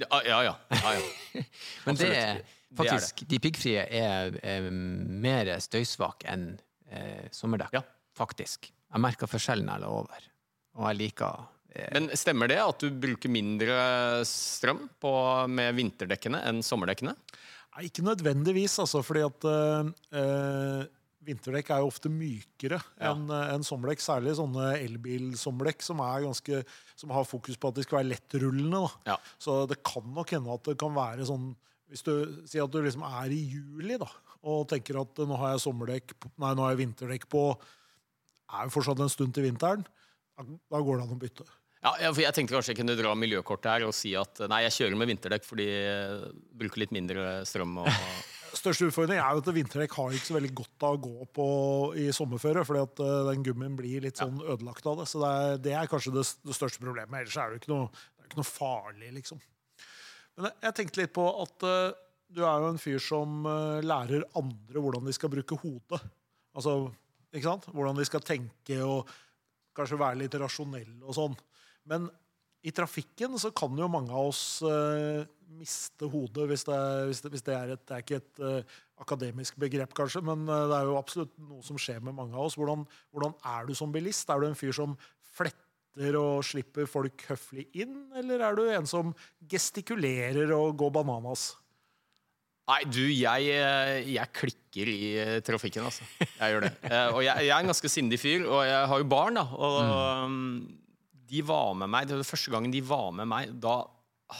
Ja, ja. ja, ja, *laughs* ja. Men det er er Det er faktisk De piggfrie er, er mer støysvake enn eh, sommerdekk. Ja. Faktisk. Jeg merker forskjellen når jeg er over. Og jeg liker eh, Men stemmer det at du bruker mindre strøm på, med vinterdekkene enn sommerdekkene? Nei, ikke nødvendigvis, altså, fordi at eh, eh, vinterdekk er jo ofte mykere Ja. enn en sommerdekk. Særlig sånne elbilsommerdekk som, ganske, som har fokus på at de skal være lettrullende. Ja. Så det kan nok hende at det kan være sånn Hvis du sier at du liksom er i juli da, og tenker at nå har jeg sommerdekk, nei, nå har jeg vinterdekk på, er jo fortsatt en stund til vinteren, da, da går det an å bytte. Ja, jeg tenkte kanskje jeg kunne dra miljøkortet her og si at nei, jeg kjører med vinterdekk fordi jeg bruker litt mindre strøm. Og, Største utfordring er jo at vinterdekk har ikke så veldig godt av å gå på i sommerføre, fordi at eh, den gummien blir litt sånn ødelagt av det. Så det er, det er kanskje det, største problemet. Ellers er det ikke noe, det ikke noe farlig, liksom. Men jeg, tenkte litt på at uh, du er jo en fyr som uh, lærer andre hvordan de skal bruke hodet. Altså, ikke sant? Hvordan de skal tenke og kanskje være litt rasjonelle og sånn. Men i trafikken så kan jo mange av oss eh, miste hodet, hvis det, hvis det, hvis det er et Det er ikke et uh, akademisk begrep, kanskje, men eh, det er jo absolutt noe som skjer med mange av oss. Hvordan, hvordan er du som bilist? Er du en fyr som fletter og slipper folk høflig inn, eller er du en som gestikulerer og går bananas? Nei, du, jeg, eh, jeg klikker i trafikken, altså. Jeg gjør det. *laughs* Og jeg, jeg er en ganske sindig fyr, og jeg har jo barn, da. Og um, de var med meg, det var første gangen de var med meg, da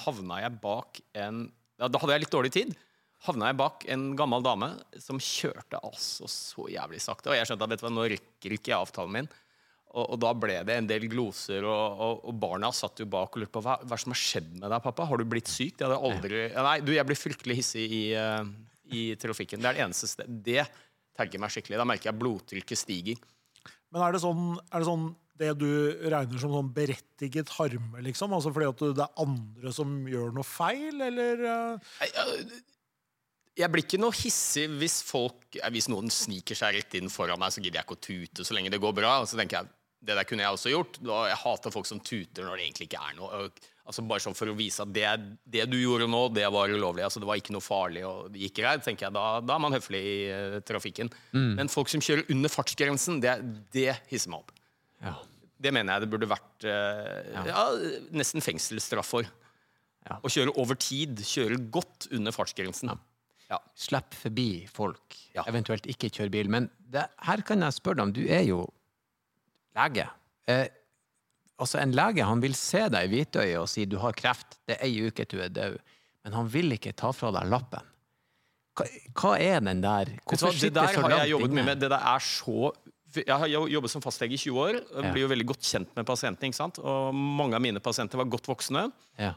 havna jeg bak en ja, Da hadde jeg litt dårlig tid. Havna jeg bak en gammel dame som kjørte altså så jævlig sakte. Og jeg skjønte at vet du hva, nå rekker ikke jeg avtalen min. Og, og da ble det en del gloser, og, og, og barna satt jo bak og lurte på hva, hva som har skjedd med deg, pappa? Har du blitt syk? Det hadde jeg aldri ja, Nei, du, jeg blir fryktelig hissig i, eh, i trafikken. Det er det eneste stedet. Det tagger meg skikkelig. Da merker jeg blodtrykket stiger. Men er det sånn, er det, sånn det du regner som sånn berettiget harme, liksom? Altså fordi at det er andre som gjør noe feil, eller eh? Jeg blir ikke noe hissig hvis folk Hvis noen sniker seg rett inn foran meg, så gidder jeg ikke å tute så lenge det går bra. Og så tenker jeg det der kunne jeg også gjort. Jeg hater folk som tuter når det egentlig ikke er noe. Altså Bare sånn for å vise at det, det du gjorde nå, det var ulovlig. altså Det var ikke noe farlig og det gikk greit. tenker jeg, Da, da er man høflig i uh, trafikken. Men folk som kjører under fartsgrensen, det, det hisser meg opp. ja. Det mener jeg det burde vært eh, ja. nesten fengselsstraff for. Ja. Å kjøre over tid, kjøre godt under fartsgrensen. Ja. Slipp forbi folk, eventuelt ikke kjøre bil. Men det, her kan jeg spørre deg om, du er jo lege. Eh, altså En lege han vil se deg i hvitøyet og si du har kreft, det er ei uke til du er død, men han vil ikke ta fra deg lappen. Hva, hva er den der Hvorfor det der så har jeg langt jobbet inne? mye med. Det der er så Jeg har jobbet som fastlege i 20 år. Ja. Blir jo veldig godt kjent med pasientene. ikke sant? Og mange av mine pasienter var godt voksne. Ja.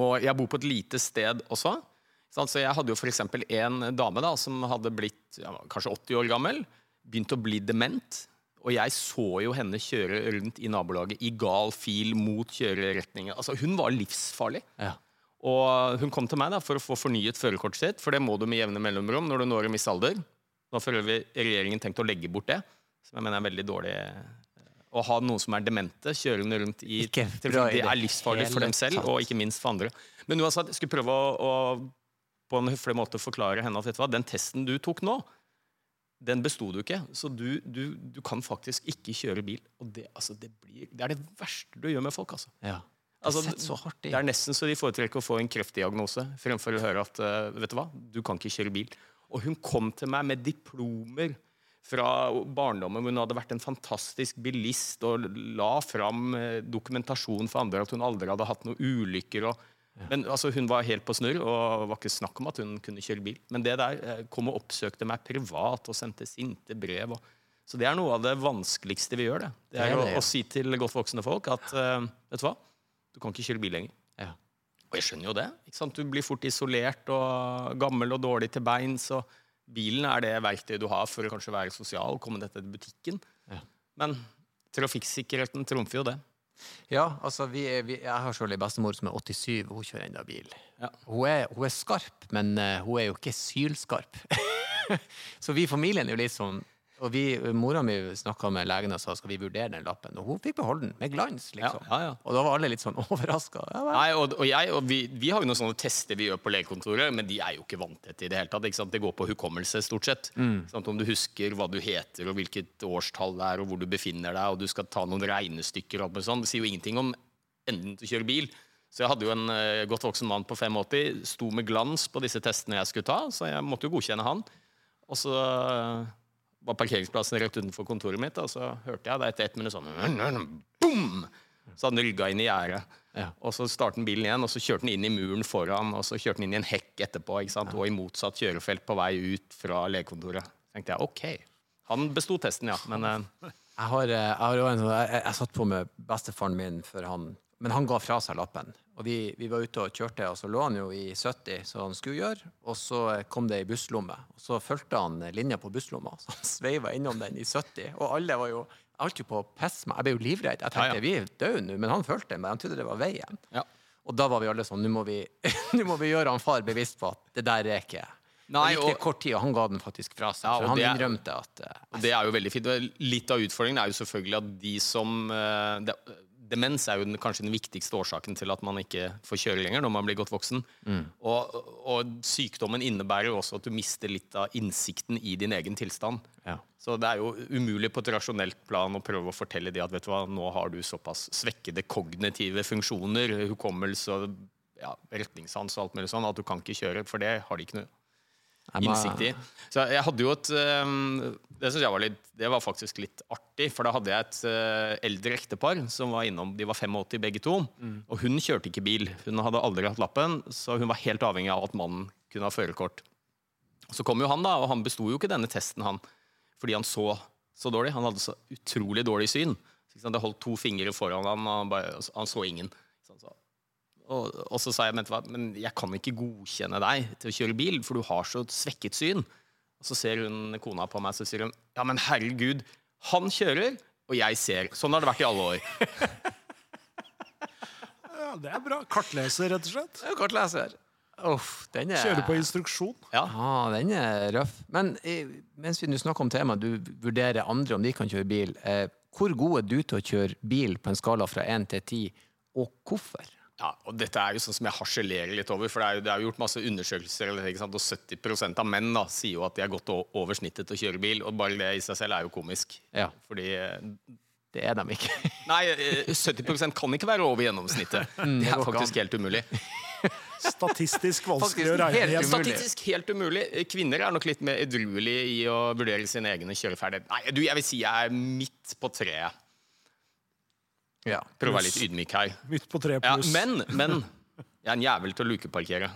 Og jeg bor på et lite sted også. Så jeg hadde jo f.eks. en dame da, som hadde blitt ja, kanskje 80 år gammel. Begynt å bli dement. Og jeg så jo henne kjøre rundt i nabolaget i gal fil mot kjøreretningen. Altså, hun var livsfarlig. Ja. Og hun kom til meg da, for å få fornyet førerkortet sitt, for det må du med jevne mellomrom når du når en viss alder. Nå har for øvrig regjeringen tenkt å legge bort det, som jeg mener er veldig dårlig. Å ha noen som er demente, kjørende rundt i Ikke bra Det er livsfarlig for dem selv, og ikke minst for andre. Men uansett, jeg skulle prøve å, å på en høflig måte forklare henne at vet du hva, den testen du tok nå, den besto du ikke. Så du, du, du kan faktisk ikke kjøre bil. Og det, altså, det, blir, det er det verste du gjør med folk, altså. ja. Altså, det sitter så hardt i. Det er nesten så de foretrekker å få en kreftdiagnose fremfor å høre at eh, vet du hva, du kan ikke kjøre bil. Og hun kom til meg med diplomer fra barndommen hvor hun hadde vært en fantastisk bilist og la fram eh, dokumentasjon for andre at hun aldri hadde hatt noen ulykker. Og, Men altså, hun var helt på snurr, og det var ikke snakk om at hun kunne kjøre bil. Men det der eh, kom og oppsøkte meg privat og sendte sinte brev. Og, så det er noe av det vanskeligste vi gjør. Det, det Det er er å, det, ja. å si til godt voksne folk at uh, vet du hva, du kan ikke kjøre bil lenger. Ja. Og jeg skjønner jo det. ikke sant? Du blir fort isolert og gammel og dårlig til bein, så bilen er det verktøyet du har for å kanskje være sosial, komme deg til butikken. Men trafikksikkerheten trumfer jo det. Ja, altså vi, er- vi, Jeg har selv en bestemor som er 87, og hun kjører enda bil. Ja. Hun, er, hun er skarp, men eh, hun er jo ikke sylskarp. *laughs* så vi i familien er jo litt sånn Og vi, mora mi snakka med legen og sa skal vi vurdere den lappen, og hun fikk beholde den med glans. liksom. Ja, ja, ja. Og da var alle litt sånn *laughs* overraska. Nei, og, og jeg, og vi, vi har jo noen sånne tester vi gjør på legekontoret, men de er jo ikke vanntette i det hele tatt. Ikke sant? Det går på hukommelse, stort sett. Sånn om du husker hva du heter, og hvilket årstall det er, og hvor du befinner deg, og du skal ta noen regnestykker og alt mulig sånn, det sier jo ingenting om enden til å kjøre bil. Så jeg hadde jo en uh, godt voksen mann på 85, sto med glans på disse testene jeg skulle ta, så jeg måtte jo godkjenne han. Og så eh, var parkeringsplassen rett utenfor kontoret mitt, og så hørte jeg det etter ett minutt sånn Boom! Så hadde den rygga inn i gjerdet. Ja. Og så startet den bilen igjen, og så kjørte den inn i muren foran, og så kjørte den inn i en hekk etterpå, sant? og i motsatt kjørefelt på vei ut fra legekontoret. Tenkte jeg OK. Han besto testen, ja. Men uh... Jeg har, eh, jeg, har en, sånn- jeg, jeg satt på med bestefaren min før han Men han ga fra seg lappen. Og vi, vi var ute og kjørte, og så lå han jo i 70, som han skulle gjøre. Og så eh, kom det ei busslomme, og så fulgte han eh, linja på busslomma. *laughs* Så han sveiva innom den i 70. Og alle var jo Jeg holdt jo på å pisse meg. Jeg ble jo livredd. Jeg tenkte Ja, ja. vi er døde nå, men han fulgte, meg, han trodde det var veien. ja. Og da var vi alle sånn Nå må vi, *laughs* nå må vi gjøre han far bevisst på at det der er ikke Nei, det gikk kort tid, og han ga den faktisk fra seg. Ja, han det innrømte at Uh, det er jo veldig fint. Litt av utfordringen er jo selvfølgelig at de som uh, det, Demens er jo den, kanskje den viktigste årsaken til at man ikke får kjøre lenger når man blir godt voksen. Og, og sykdommen innebærer jo også at du mister litt av innsikten i din egen tilstand. Ja. Så det er jo umulig på et rasjonelt plan å prøve å fortelle de at vet du hva, nå har du såpass svekkede kognitive funksjoner, hukommelse og ja, retningssans og alt mulig sånn, at du kan ikke kjøre, for det har de ikke noe innsikt i. Så jeg hadde jo et um, Det synes jeg var litt Det var faktisk litt artig, for da hadde jeg et uh, eldre ektepar som var innom. De var 85 begge to, og hun kjørte ikke bil. Hun hadde aldri hatt lappen, så hun var helt avhengig av at mannen kunne ha førerkort. Så kom jo han, da, og han besto jo ikke denne testen, han, fordi han så så dårlig. Han hadde så utrolig dårlig syn. Det holdt to fingre foran han, og han, bare, han så ingen. Så han sa, og, og så sa jeg, men, men jeg kan ikke godkjenne deg til å kjøre bil, for du har så svekket syn. Og så ser hun kona på meg, så sier hun, ja, men herregud, han kjører, og jeg ser. Sånn har det vært i alle år. *laughs* Ja, det er bra. Kartleser, rett og slett. Det er jo kartleser. Uff, den er Kjører på instruksjon. Ja. ah, den er røff. Men eh, mens vi nå snakker om temaet, du vurderer andre om de kan kjøre bil. Eh, hvor god er du til å kjøre bil på en skala fra 1 til 10, og hvorfor? Ja, og dette er jo sånn som jeg harselerer litt over, for det er jo, det er jo gjort masse undersøkelser, ikke sant? og 70 av menn da, sier jo at de er godt over snittet til å kjøre bil, og bare det i seg selv er jo komisk. Ja. Fordi eh, Det er de ikke. *laughs* Nei, eh, 70% kan ikke være over gjennomsnittet. *laughs* Det er faktisk helt umulig. Statistisk vanskelig å regne igjen. Statistisk helt umulig. Kvinner er nok litt mer edruelige i å vurdere sine egne kjøreferdigheter. Nei, du, jeg vil si jeg er midt på treet. Ja. Prøv å være litt ydmyk her. Midt på tre Ja, pluss. men, men *laughs* jeg er en jævel til å lukeparkere.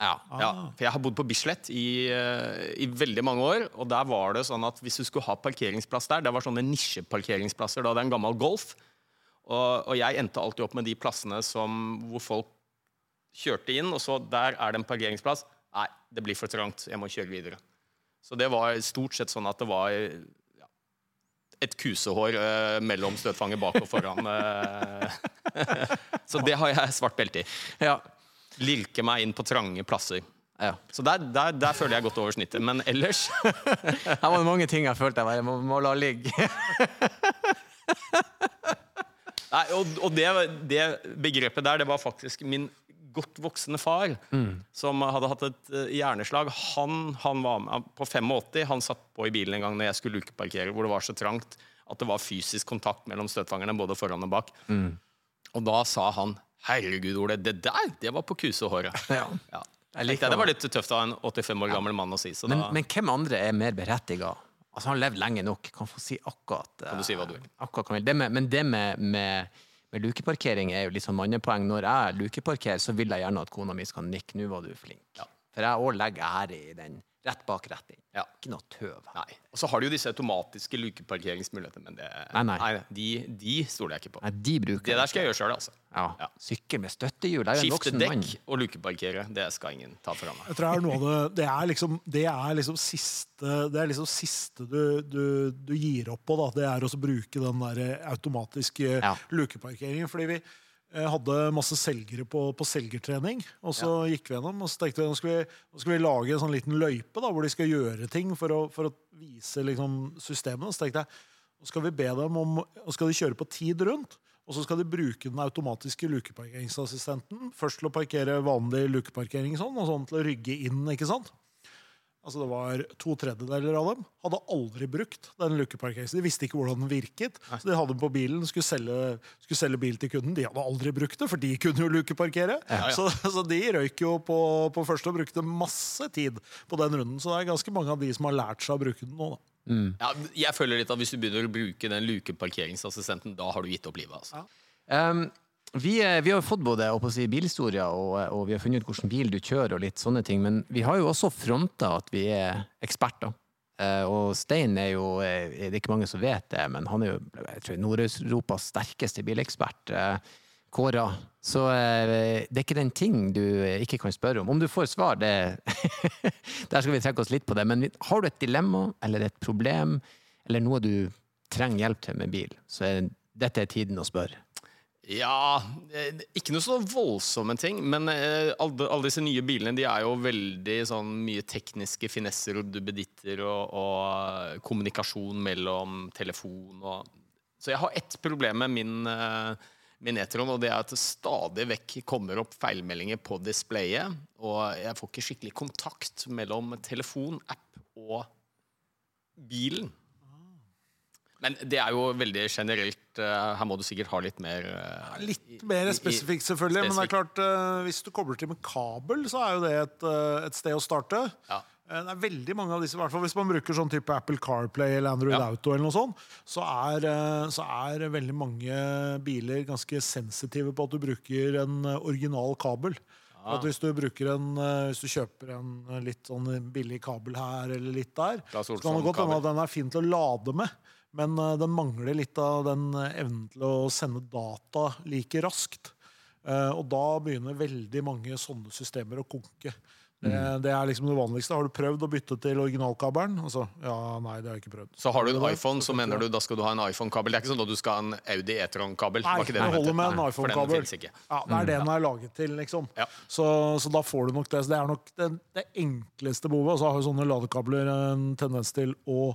ja. Ja, for jeg har bodd på Bislett i, eh, i veldig mange år, og der var det sånn at hvis du skulle ha parkeringsplass der, det var sånne nisjeparkeringsplasser, da det er en gammel Golf, og, og jeg endte alltid opp med de plassene som, hvor folk kjørte inn, og så der er det en parkeringsplass. Nei, det blir for trangt, jeg må kjøre videre. Så det var stort sett sånn at det var ja, et kusehår eh, mellom støtfanger bak og foran. eh. *laughs* så det har jeg svart belte i. Ja. Lirke meg inn på trange plasser. ja. Så der, der, der føler jeg godt over snittet. Men ellers *laughs* Her var det mange ting jeg følte jeg bare må, må la ligge. Nei, Og, og det, det begrepet der, det var faktisk min godt voksende far som hadde hatt et eh, hjerneslag. Han, han var med på 85. Han satt på i bilen en gang når jeg skulle lukeparkere, hvor det var så trangt at det var fysisk kontakt mellom støtfangerne både foran og bak. Og da sa han Herregud, Ole, det der, det var på kusehåret. Ja. Ja. Likte, det var litt tøft av en 85 år gammel mann å si. Men, men hvem andre er mer berettiga? Altså, han har levd lenge nok, kan få si akkurat Kan du si eh, akkurat vil. Det med, men det med, med, med lukeparkering er jo litt sånn mannepoeng. Når jeg lukeparkerer, så vil jeg gjerne at kona mi skal nikke. 'Nå var du flink'. Ja. For jeg òg legger ære i den rett bak rett inn. Ja. Ikke noe tøv. Nei. Og så har du jo disse automatiske lukeparkeringsmulighetene, men det, Nei, nei. de, de stoler jeg ikke på. Nei, de bruker Det der skal jeg gjøre sjøl, altså. Ja. Ja. Sykkel med støttehjul. Jeg er jo en Skifte voksen mann. dekk og lukeparkere, det skal ingen ta fra meg. Jeg tror det er noe av det Det er liksom, det er liksom siste Det er liksom siste du, du, du gir opp på, da. Det er å bruke den der automatiske Ja. lukeparkeringen. Fordi vi eh, hadde masse selgere på, på selgertrening, og så gikk vi gjennom. Og så tenkte vi nå skal vi, nå skal vi lage en sånn liten løype da, hvor de skal gjøre ting for å, for å vise liksom, systemene. Så tenkte jeg nå skal vi be dem om og skal de kjøre på tid rundt. Og så skal de bruke den automatiske lukeparkeringsassistenten. Først til å parkere vanlig lukeparkering sånn, og sånn til å rygge inn. ikke sant? Altså Det var to tredjedeler av dem hadde aldri brukt den lukeparkeringen. De visste ikke hvordan den virket. Så de hadde den på bilen, skulle selge, skulle selge bil til kunden. De hadde aldri brukt det, for de kunne jo lukeparkere. ja. Så, så de røyk jo på, på første og brukte masse tid på den runden. Så det er ganske mange av de som har lært seg å bruke den nå. da. Ja, jeg føler litt at Hvis du begynner å bruke den lukeparkeringsassistenten, da har du gitt opp livet. altså. Um, vi, eh, vi har fått både si, bilhistorier og, og vi har funnet ut hvilken bil du kjører, og litt sånne ting, men vi har jo også fronta at vi er eksperter. Eh, og Stein er jo eh, Det er ikke mange som vet det, men han er jo Nord-Europas sterkeste bilekspert. eh, Kåra. Så eh, det er ikke den ting du eh, ikke kan spørre om. Om du får svar, det *laughs* Der skal vi trekke oss litt på det. Men har du et dilemma eller et problem, eller noe du trenger hjelp til med bil, så er dette er tiden å spørre. Ja, eh, ikke noe så voldsomme ting, men eh, alle, alle disse nye bilene de er jo veldig sånn mye tekniske finesser og duppeditter og, og kommunikasjon mellom telefon og Så jeg har ett problem med min, eh, min E-tron, og det er at det stadig vekk kommer opp feilmeldinger på displayet, og jeg får ikke skikkelig kontakt mellom telefon, app og bilen. Men det er jo veldig generelt. eh, Her må du sikkert ha litt mer eh, Litt mer spesifikt, selvfølgelig. Men det er klart, eh, hvis du kobler til med kabel, så er jo det et, et sted å starte. Ja. Det er veldig mange av disse, i hvert fall Hvis man bruker sånn type Apple CarPlay eller Android Ja. Auto, eller noe sånt, så er, så er veldig mange biler ganske sensitive på at du bruker en original kabel. Ja. At hvis du en, hvis du kjøper en litt sånn billig kabel her eller litt der, så kan det godt hende at den er fin til å lade med. Men eh, den mangler litt av den eh, evnen til å sende data like raskt. Eh, og da begynner veldig mange sånne systemer å konke. Det, Mm. det er liksom det vanligste. Har du prøvd å bytte til originalkabelen? Altså, ja, nei, det har jeg ikke prøvd. Så har du en iPhone, så mener du da skal du ha en iPhone-kabel. Det er ikke sånn at du skal ha en Audi E-tron-kabel. Nei, det den holder med en iPhone-kabel. Ja, det er det den er laget til, liksom. Ja. Så, så da får du nok det. Så det er nok det, det enkleste behovet. Og så har jo sånne ladekabler en tendens til å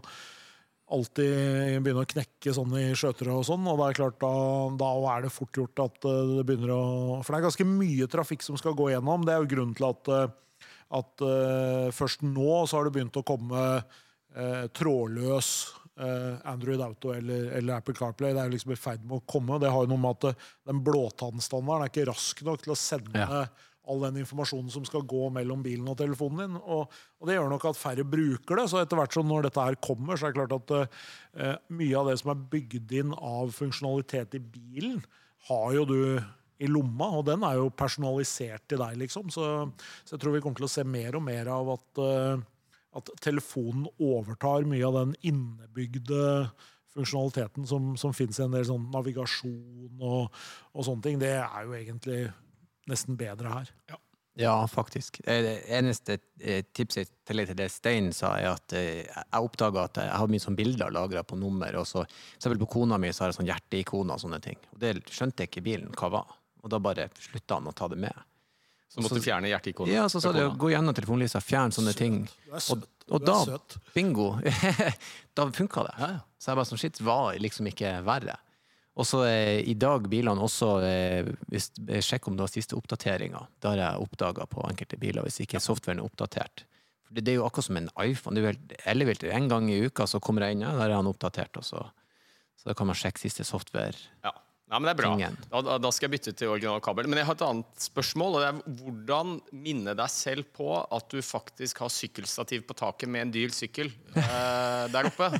alltid begynne å knekke sånn i skjøtere og sånn, og det er klart da, da er det fort gjort at eh, det begynner å For det er ganske mye trafikk som skal gå gjennom. Det er jo grunnen til at, eh, at uh, først nå så har det begynt å komme uh, trådløs uh, Android Auto eller, eller Apple CarPlay. Det er liksom i ferd med å komme. Det har jo noe med at den blåtannstandarden er ikke rask nok til å sende Ja. All den informasjonen som skal gå mellom bilen og telefonen din. Og, og det gjør nok at færre bruker det. Så etter hvert som når dette her kommer, så er det klart at uh, mye av det som er bygd inn av funksjonalitet i bilen, har jo du i lomma, og den er jo personalisert til deg, liksom. Så, så jeg tror vi kommer til å se mer og mer av at, uh, at telefonen overtar mye av den innebygde funksjonaliteten som, som finnes i en del sånn navigasjon og, og sånne ting. Det er jo egentlig nesten bedre her. Ja, faktisk. Eh, Det eneste eh, tipset til det Stein sa, er at eh, jeg oppdaga at jeg har mye sånn bilder lagra på nummer. og så Eksempel på kona mi så har jeg sånn hjerteikoner og sånne ting. Og Det skjønte jeg ikke bilen hva var. Og da bare slutta han å ta det med. Så måtte du fjerne hjerteikonet. Ja, så sa de gå gjennom telefonlista, fjern sånne ting. Du er Og, søt. og da, bingo, *laughs* da funka det. Ja, ja. Så jeg bare sånn, shit, var liksom ikke verre. Og så eh, i dag bilene også eh, hvis, eh, Sjekk om du har siste oppdateringer. Det har jeg oppdaga på enkelte biler, hvis ikke softwaren er oppdatert. For det, det er jo akkurat som en iPhone. Det er helt ellevilt. En gang i uka så kommer jeg inn, ja, der er han oppdatert. Også. så, da kan man sjekke siste software. Ja. ja, men det er bra. Da- da skal jeg bytte til original kabel. Men jeg har et annet spørsmål. og det er Hvordan minne deg selv på at du faktisk har sykkelstativ på taket med en dyr sykkel eh, der oppe?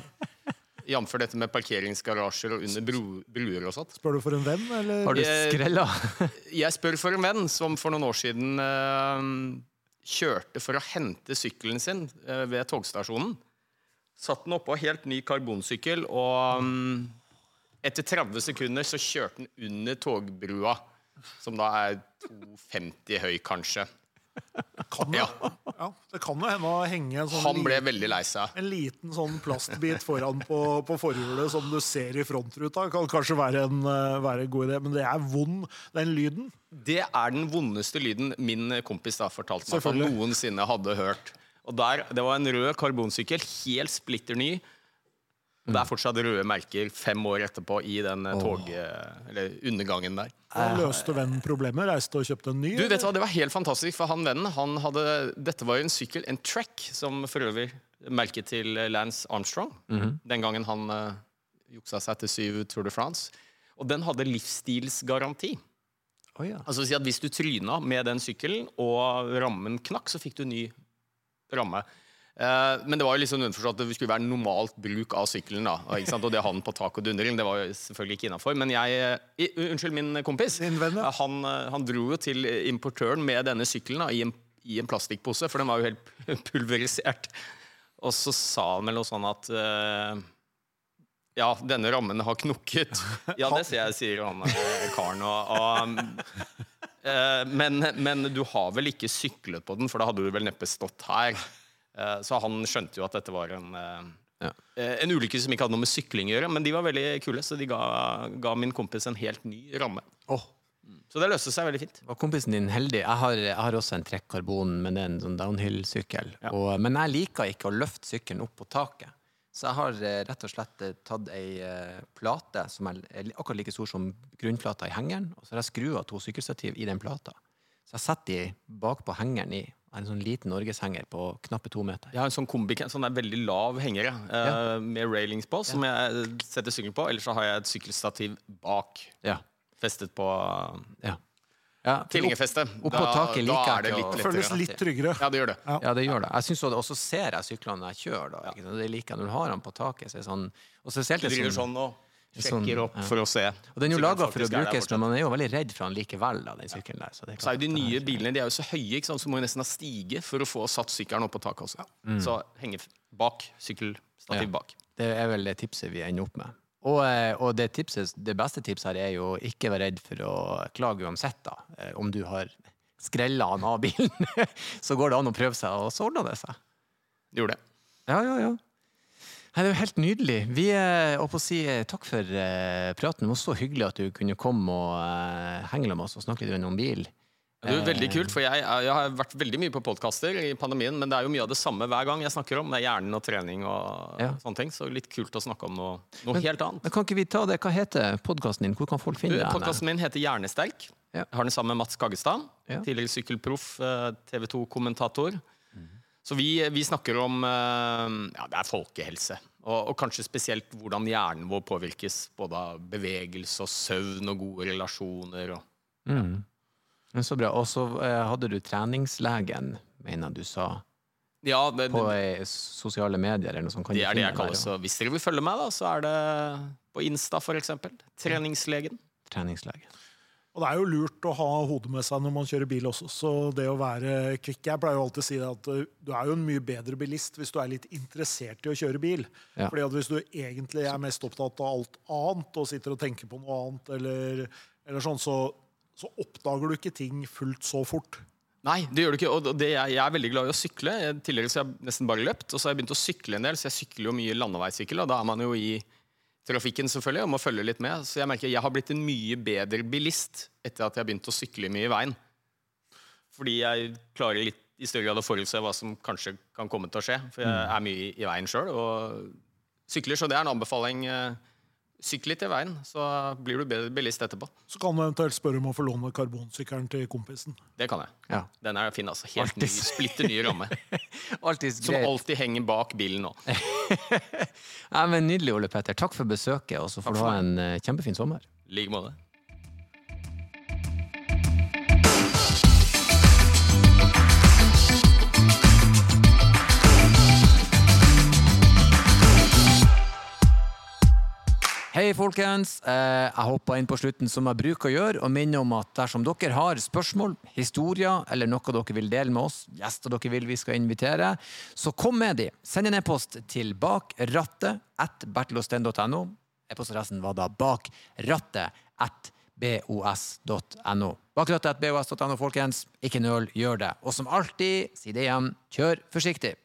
Jf. dette med parkeringsgarasjer og under bro, bruer og sånt. Spør du for en venn, eller? Har du skrell, skrella? *laughs* Jeg spør for en venn som for noen år siden uh, kjørte for å hente sykkelen sin uh, ved togstasjonen. Satt den oppå helt ny karbonsykkel, og um, etter 30 sekunder så kjørte den under togbrua, som da er 2,50 høy, kanskje. Kan det, Ja. ja, det kan jo hende å henge en sånn Han ble liten, veldig lei seg. en liten sånn plastbit foran på, på forhjulet som du ser i frontruta. Kan kanskje være en, eh, være en god idé, men det er vond, den lyden. Det er den vondeste lyden min kompis da fortalte meg at han noensinne hadde hørt. Og der, Det var en rød karbonsykkel, helt splitter ny. Og Det er fortsatt røde merker fem år etterpå i den eh, tog... eh, Eller undergangen der. Og løste vennen problemet, reiste og kjøpte en ny. Du, vet du hva, Det var helt fantastisk, for han vennen han hadde, Dette var jo en sykkel, en Trek, som for øvrig merket til Lance Armstrong. Den gangen han uh, juksa seg til syv Tour de France. Og den hadde livsstilsgaranti. Oh, ja. Altså si at Hvis du tryna med den sykkelen, og rammen knakk, så fikk du ny ramme. Eh, men det var jo liksom underforstått at det skulle være normalt bruk av sykkelen. da, og det han på tak og dundring, det var jo selvfølgelig ikke innafor. Men jeg eh, Unnskyld, min kompis. Eh, han, han dro jo til importøren med denne sykkelen da, i, en, i en plastikkpose, for den var jo helt *laughs* pulverisert. Og så sa han vel noe sånn at ja, denne rammen har knukket. *laughs* Ja, det sier jeg, sier han karen. Og, og, men, men du har vel ikke syklet på den, for da hadde du vel neppe stått her. Eh, så han skjønte jo at dette var en, eh, Ja. eh, en ulykke som ikke hadde noe med sykling å gjøre. Men de var veldig kule, så de ga, ga min kompis en helt ny ramme. Oh. Så det løste seg veldig fint. var kompisen din heldig? Jeg har, jeg har også en trekkarbon, men det er en sånn downhill-sykkel. Ja. Men jeg liker ikke å løfte sykkelen opp på taket. Så jeg har rett og slett tatt ei plate som er er akkurat like stor som grunnplata i hengeren, og så har jeg skrua to sykkelstativ i den plata. Så jeg setter de bakpå hengeren i. Har En sånn liten norgeshenger på knappe to meter. Jeg har en sånn kombi, sånn der veldig lav hengere eh, med railings på, som jeg setter sykkelen på. Eller så har jeg et sykkelstativ bak, Ja. festet på ja. ja. tilhengerfestet. opp på taket jeg er det litt Det føles litt tryggere. Ja, det gjør det. Ja. Ja, det gjør det. Jeg synes også, også Og så ser jeg syklene når jeg kjører. Da? Det liker jeg når du har dem på taket. Så er sånn, og spesielt ser sånn, sånn og sjekker opp ja. for å se. Og den er jo laga for å brukes, men man er jo veldig redd for han likevel, da, den sykkelen der. Så det Så er de nye bilene de er jo så høye, ikke sant? så må jo nesten ha stige for å få satt sykkelen opp på taket også. Mm. Så henge bak. Sykkelstativ Ja. bak. Det er vel det tipset vi ender opp med. Og, eh, og det, tipset, det beste tipset her er jo ikke være redd for å klage uansett, da. Eh, Om du har skrella han av bilen, *laughs* så går det an å prøve seg, og så ordner det seg. Det gjorde det. Ja, ja, ja. Nei, det er jo helt nydelig. Vi er oppe å si eh, takk for eh, praten. Det var så hyggelig at du kunne komme og eh, henge med oss og snakke litt om bil. Det er jo veldig kult, for jeg, jeg har vært veldig mye på podkaster i pandemien, men det er jo mye av det samme hver gang jeg snakker om. Det er hjernen og trening og Ja. sånne ting. Så litt kult å snakke om noe, noe helt annet. Men kan ikke vi ta det? Hva heter podkasten din? Hvor kan folk finne den? Podkasten min heter Hjernesterk. Ja. Jeg har den sammen med Mats Kaggestad. Ja. Tidligere sykkelproff, TV 2-kommentator. Så vi, vi snakker om eh, ja, det er folkehelse. Og, og kanskje spesielt hvordan hjernen vår påvirkes både av bevegelse og søvn og gode relasjoner. Og, Mm. Men Så bra. Og så eh, hadde du treningslegen, mener du sa, ja, det, på det, eh, sosiale medier eller noe sånt. Kan det er det jeg kaller Så hvis dere vil følge meg, da, så er det på Insta, for eksempel. Treningslegen. og Treningslege. Og det er jo lurt å ha hodet med seg når man kjører bil også. Så det å være kvikk Jeg pleier jo alltid å si det at uh, du er jo en mye bedre bilist hvis du er litt interessert i å kjøre bil. Ja. Fordi at hvis du egentlig er mest opptatt av alt annet og sitter og tenker på noe annet, eller, eller sånn, så, så oppdager du ikke ting fullt så fort. Nei, det gjør du ikke. Og det, jeg, jeg er veldig glad i å sykle. Tidligere så har jeg nesten bare løpt, og så har jeg begynt å sykle en del. Så jeg sykler jo mye landeveissykkel, og da er man jo i trafikken selvfølgelig og må følge litt med. Så jeg merker jeg har blitt en mye bedre bilist etter at jeg har begynt å sykle mye i veien. Fordi jeg klarer litt i større grad å forutse hva som kanskje kan komme til å skje. For jeg er mye i, i veien sjøl og sykler, så det er en anbefaling. eh, Sykle litt i veien, så blir du bedre bilist etterpå. Så kan du eventuelt spørre om å få låne karbonsykkelen til kompisen. Det kan jeg. Ja. Den er fin, altså. Helt ny, splitter ny ramme. *laughs* Som alltid henger bak bilen nå. *laughs* Ja, men nydelig, Ole Petter. Takk for besøket, og så får du ha en eh, kjempefin sommer. I like måte. Hei, folkens. Eh, Jeg hoppa inn på slutten som jeg bruker å gjøre, og minner om at dersom dere har spørsmål, historier eller noe dere vil dele med oss, gjester dere vil vi skal invitere, så kom med de. Send en e-post til bakrattet at bertelosten.no. E-postadressen var da bakrattet at bos.no. Bakrattet at bos.no, folkens. Ikke nøl, gjør det. Og som alltid, si det igjen, kjør forsiktig.